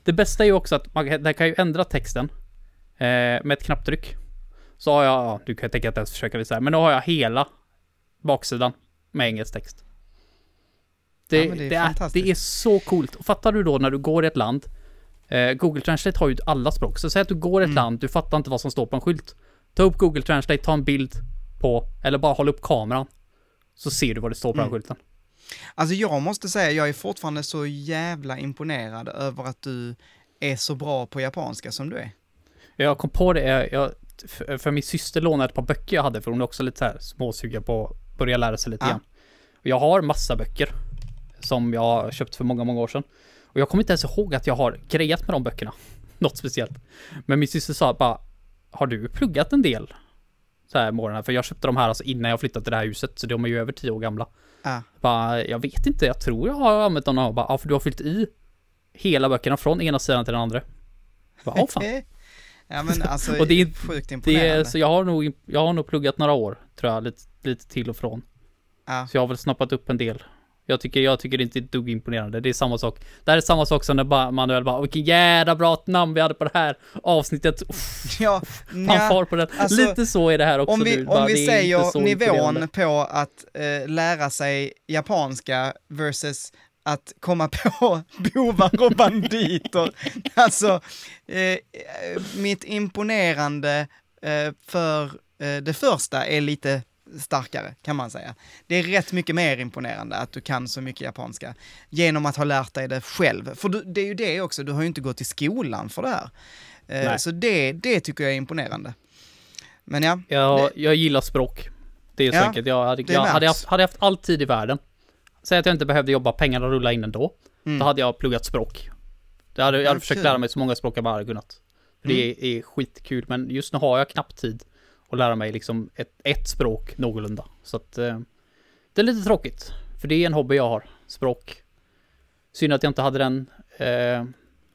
Det bästa är ju också att man kan- den kan ju ändra texten eh, med ett knapptryck. Så har jag, ja, du kan tänka att jag försöker det så här, men då har jag hela baksidan med engelsk text. Det, Ja, men det är det, är, fantastiskt. det är så coolt. Och fattar du då när du går i ett land, eh, Google Translate har ju alla språk, så säg att du går ett Mm. land, du fattar inte vad som står på en skylt. Ta upp Google Translate, ta en bild på, eller bara håll upp kameran. Så ser du vad det står på Mm. den skylten. Alltså jag måste säga, jag är fortfarande så jävla imponerad över att du är så bra på japanska som du är. Jag kom på det, jag, för, för min syster lånade ett par böcker jag hade, för hon är också lite så här småsugen på att börja lära sig lite grann. Och jag har massa böcker som jag köpt för många, många år sedan. Och jag kommer inte ens ihåg att jag har grejat med de böckerna. *laughs* Något speciellt. Men min syster sa bara, har du pluggat en del? Så här morgonen, för jag köpte de här alltså innan jag flyttade till det här huset, så de är ju över tio år gamla. Ja. Bara, jag vet inte, jag tror jag har använt dem och bara, ja för du har fyllt i hela böckerna från ena sidan till den andra. Bara, Åh fan. *laughs* ja men alltså, *laughs* Och det är- sjukt Det imponerande. är, så jag har nog, jag har nog pluggat några år, tror jag, lite, lite till och från. ja. Så jag har väl snappat upp en del. Jag tycker, jag tycker inte det är ett dugg imponerande. Det är samma sak. Det här är samma sak som när Manuel bara, vilken jävla bra namn vi hade på det här avsnittet. Uff, *laughs* ja, nja, far på det. alltså, Lite så är det här också om vi, nu. om vi inte säger nivån på att eh, lära sig japanska versus att komma på *laughs* bovar och banditer. *laughs* alltså, eh, mitt imponerande eh, för eh, det första är lite starkare, kan man säga. Det är rätt mycket mer imponerande att du kan så mycket japanska genom att ha lärt dig det själv. För du, det är ju det också, du har ju inte gått i skolan för det här. Eh, Nej. så det, det tycker jag är imponerande. Men ja, Jag, jag gillar språk. Det är så Ja, enkelt. Jag hade, det jag hade, haft, hade haft all tid i världen. Säg att jag inte behövde jobba, pengarna rulla in ändå. Mm. Då hade jag pluggat språk. Jag hade, jag Ja, hade försökt lära mig så många språk jag bara hade kunnat. För det är, är skitkul, men just nu har jag knappt tid att lära mig liksom ett, ett språk någorlunda. Så att eh, det är lite tråkigt. För det är en hobby jag har, språk. Synd att jag inte hade den, eh,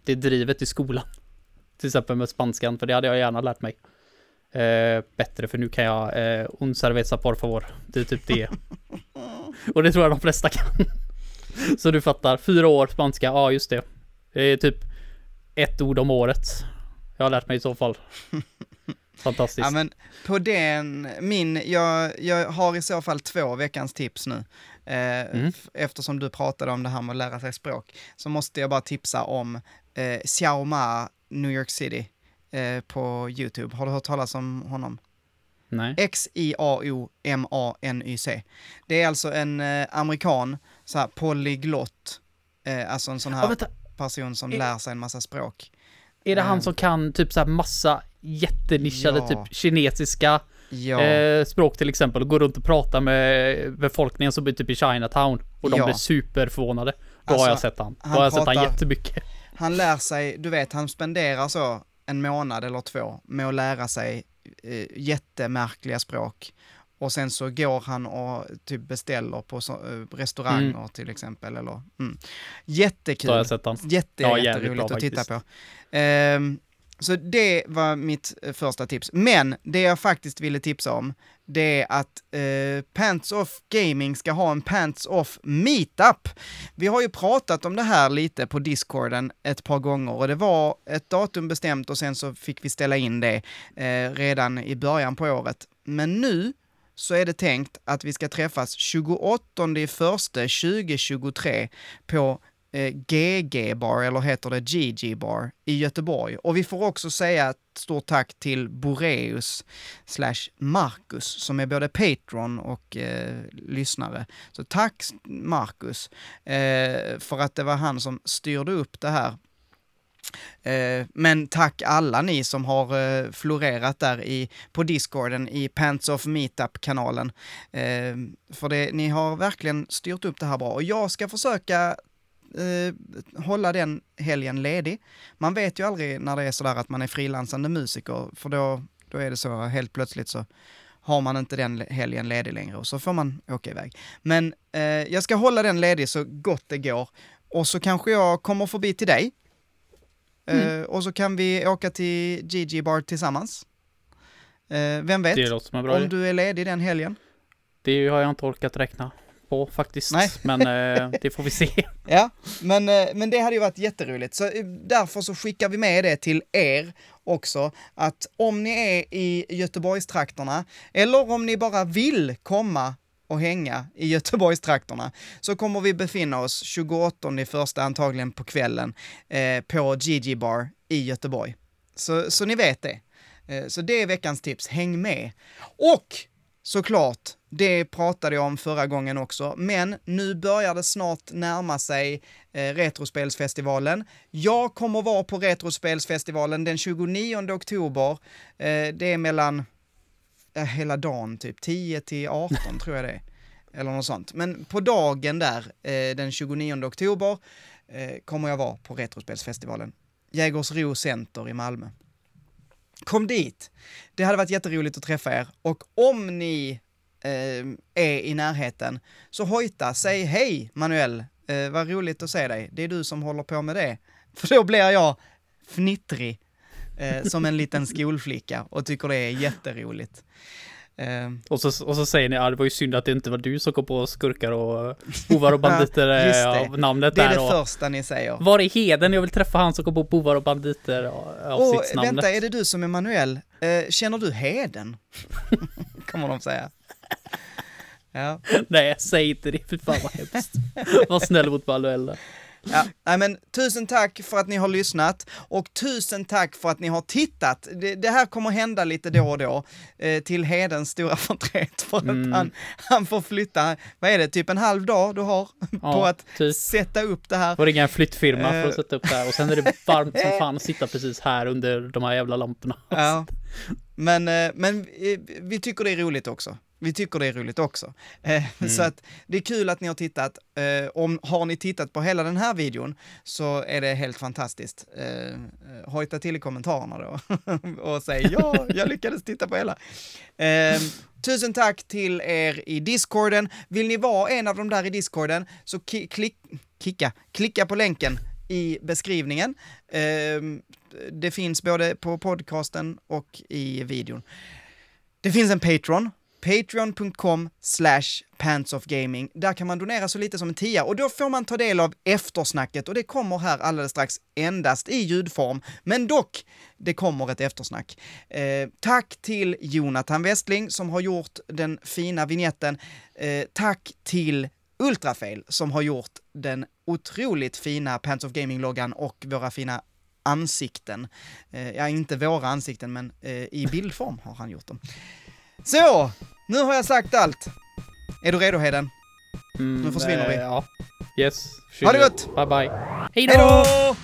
det drivet i skolan. *laughs* Till exempel med spanskan, för det hade jag gärna lärt mig. Eh, bättre, för nu kan jag eh, un cerveza por favor. Det är typ det. *laughs* Och det tror jag de flesta kan. Så du fattar, fyra år spanska, ja just det. Det är typ ett ord om året. Jag har lärt mig i så fall. *laughs* Fantastiskt. Ja men på den, min, jag, jag har i så fall två veckans tips nu. Eh, Mm. Eftersom du pratade om det här med att lära sig språk, så måste jag bara tipsa om eh, Xiao Ma, New York City, eh, på YouTube. Har du hört talas om honom? Nej. X-I-A-O-M-A-N-Y-C. Det är alltså en eh, amerikan, så här polyglott, eh, alltså en sån här vänta. person som Är- lär sig en massa språk. Är det han Eh. som kan typ så här massa jättenischade Ja. typ kinesiska Ja, eh, språk till exempel och går runt och pratar med befolkningen som bor typ i Chinatown och de Ja. blir superförvånade. Då Alltså, har jag sett han. Då han har jag sett han pratar- jättemycket. Han lär sig, du vet, han spenderar så en månad eller två med att lära sig eh, jättemärkliga språk. Och sen så går han och typ beställer på så, eh, restauranger Mm. till exempel. Eller, mm. Jättekul. har jag sett han. Jätte, Ja, jätteroligt bra att titta faktiskt. på. Ehm, så det var mitt eh, första tips. Men det jag faktiskt ville tipsa om, det är att eh, Pants Off Gaming ska ha en Pants Off Meetup. Vi har ju pratat om det här lite på Discorden ett par gånger och det var ett datum bestämt och sen så fick vi ställa in det eh, redan i början på året. Men nu så är det tänkt att vi ska träffas 28 i första 2023 på eh, GG Bar, eller heter det GG Bar, i Göteborg. Och vi får också säga ett stort tack till Boreus slash Marcus, som är både Patreon och eh, lyssnare. Så tack Marcus, eh, för att det var han som styrde upp det här. Eh, men tack alla ni som har eh, florerat där i, på discorden i Pants of Meetup-kanalen. Eh, för det, ni har verkligen styrt upp det här bra och jag ska försöka eh, hålla den helgen ledig. Man vet ju aldrig när det är sådär att man är frilansande musiker, för då, då är det så helt plötsligt så har man inte den helgen ledig längre och så får man åka iväg. Men eh, jag ska hålla den ledig så gott det går och så kanske jag kommer förbi till dig. Eh, och så kan vi åka till GG Bar tillsammans. Eh, vem vet? Det låter som en bra idé. Om du är ledig den helgen. Det har jag inte orkat räkna på faktiskt. Nej. *laughs* Men eh, det får vi se. *laughs* Ja, men, eh, men det hade ju varit jätteroligt. Så eh, därför så skickar vi med det till er också, att om ni är i Göteborgstrakterna, eller om ni bara vill komma och hänga i *laughs* Göteborgstrakterna, så kommer vi befinna oss 28 i första antagligen på kvällen eh, på Gigi Bar i Göteborg. Så, så ni vet det. Eh, så det är veckans tips, häng med. Och såklart, det pratade jag om förra gången också, men nu börjar det snart närma sig eh, Retrospelsfestivalen. Jag kommer vara på Retrospelsfestivalen den 29 oktober. Eh, det är mellan eh, hela dagen, typ 10 till 18 tror jag det är. Eller något sånt. Men på dagen där, eh, den 29 oktober, eh, kommer jag vara på Retrospelsfestivalen. Jägersro Center i Malmö. Kom dit! Det hade varit jätteroligt att träffa er och om ni är i närheten så hojta, säg hej Manuel, eh, vad roligt att se dig, det är du som håller på med det. *laughs* För då blir jag fnittrig eh, som en liten skolflicka och tycker det är jätteroligt. Eh, Och så, och så säger ni, ja det var ju synd att det inte var du som kom på skurkar och *laughs* bovar och banditer Ja, eh, det. av namnet det är där. det och, första ni säger. var är Heden? Jag vill träffa han som kom på bovar och banditer av Och sitt namnet. vänta, är det du som är Manuel? Eh, känner du Heden? *laughs* Kommer de säga. Ja. Nej, säg inte det, fy fan vad hemskt. Var snäll mot Manuel där. Ja, nej men tusen tack för att ni har lyssnat och tusen tack för att ni har tittat. Det, det här kommer hända lite då och då eh, till Hedens stora förtret för att Mm. han, han får flytta, vad är det, typ en halv dag du har på Ja, att typ. sätta upp det här. Får ringa en flyttfirma för Eh. att sätta upp det här och sen är det varmt som fan att sitta precis här under de här jävla lamporna. Ja. Men, eh, men eh, vi tycker det är roligt också. Vi tycker det är roligt också. Eh, Så att det är kul att ni har tittat. Eh, Om, har ni tittat på hela den här videon så är det helt fantastiskt. Eh, eh, Hojta till i kommentarerna då *laughs* och säg ja, jag lyckades titta på hela. Eh, Tusen tack till er i discorden. Vill ni vara en av de där i discorden så ki- klick, klicka, klicka på länken i beskrivningen. Eh, Det finns både på podcasten och i videon. Det finns en Patreon, patreon.com slash pantsoffgaming. Där kan man donera så lite som en tia och då får man ta del av eftersnacket och det kommer här alldeles strax endast i ljudform. Men dock, det kommer ett eftersnack. Eh, tack till Jonathan Westling som har gjort den fina vignetten. Eh, tack till Ultrafail som har gjort den otroligt fina Pants of Gaming-loggan och våra fina ansikten. Eh, ja, inte våra ansikten, men eh, i bildform har han gjort dem. Så, nu har jag sagt allt. Är du redo Heden? Mm, Nu försvinner vi. eh, Ja. Yes. Ha det gott! Bye bye. Hej då!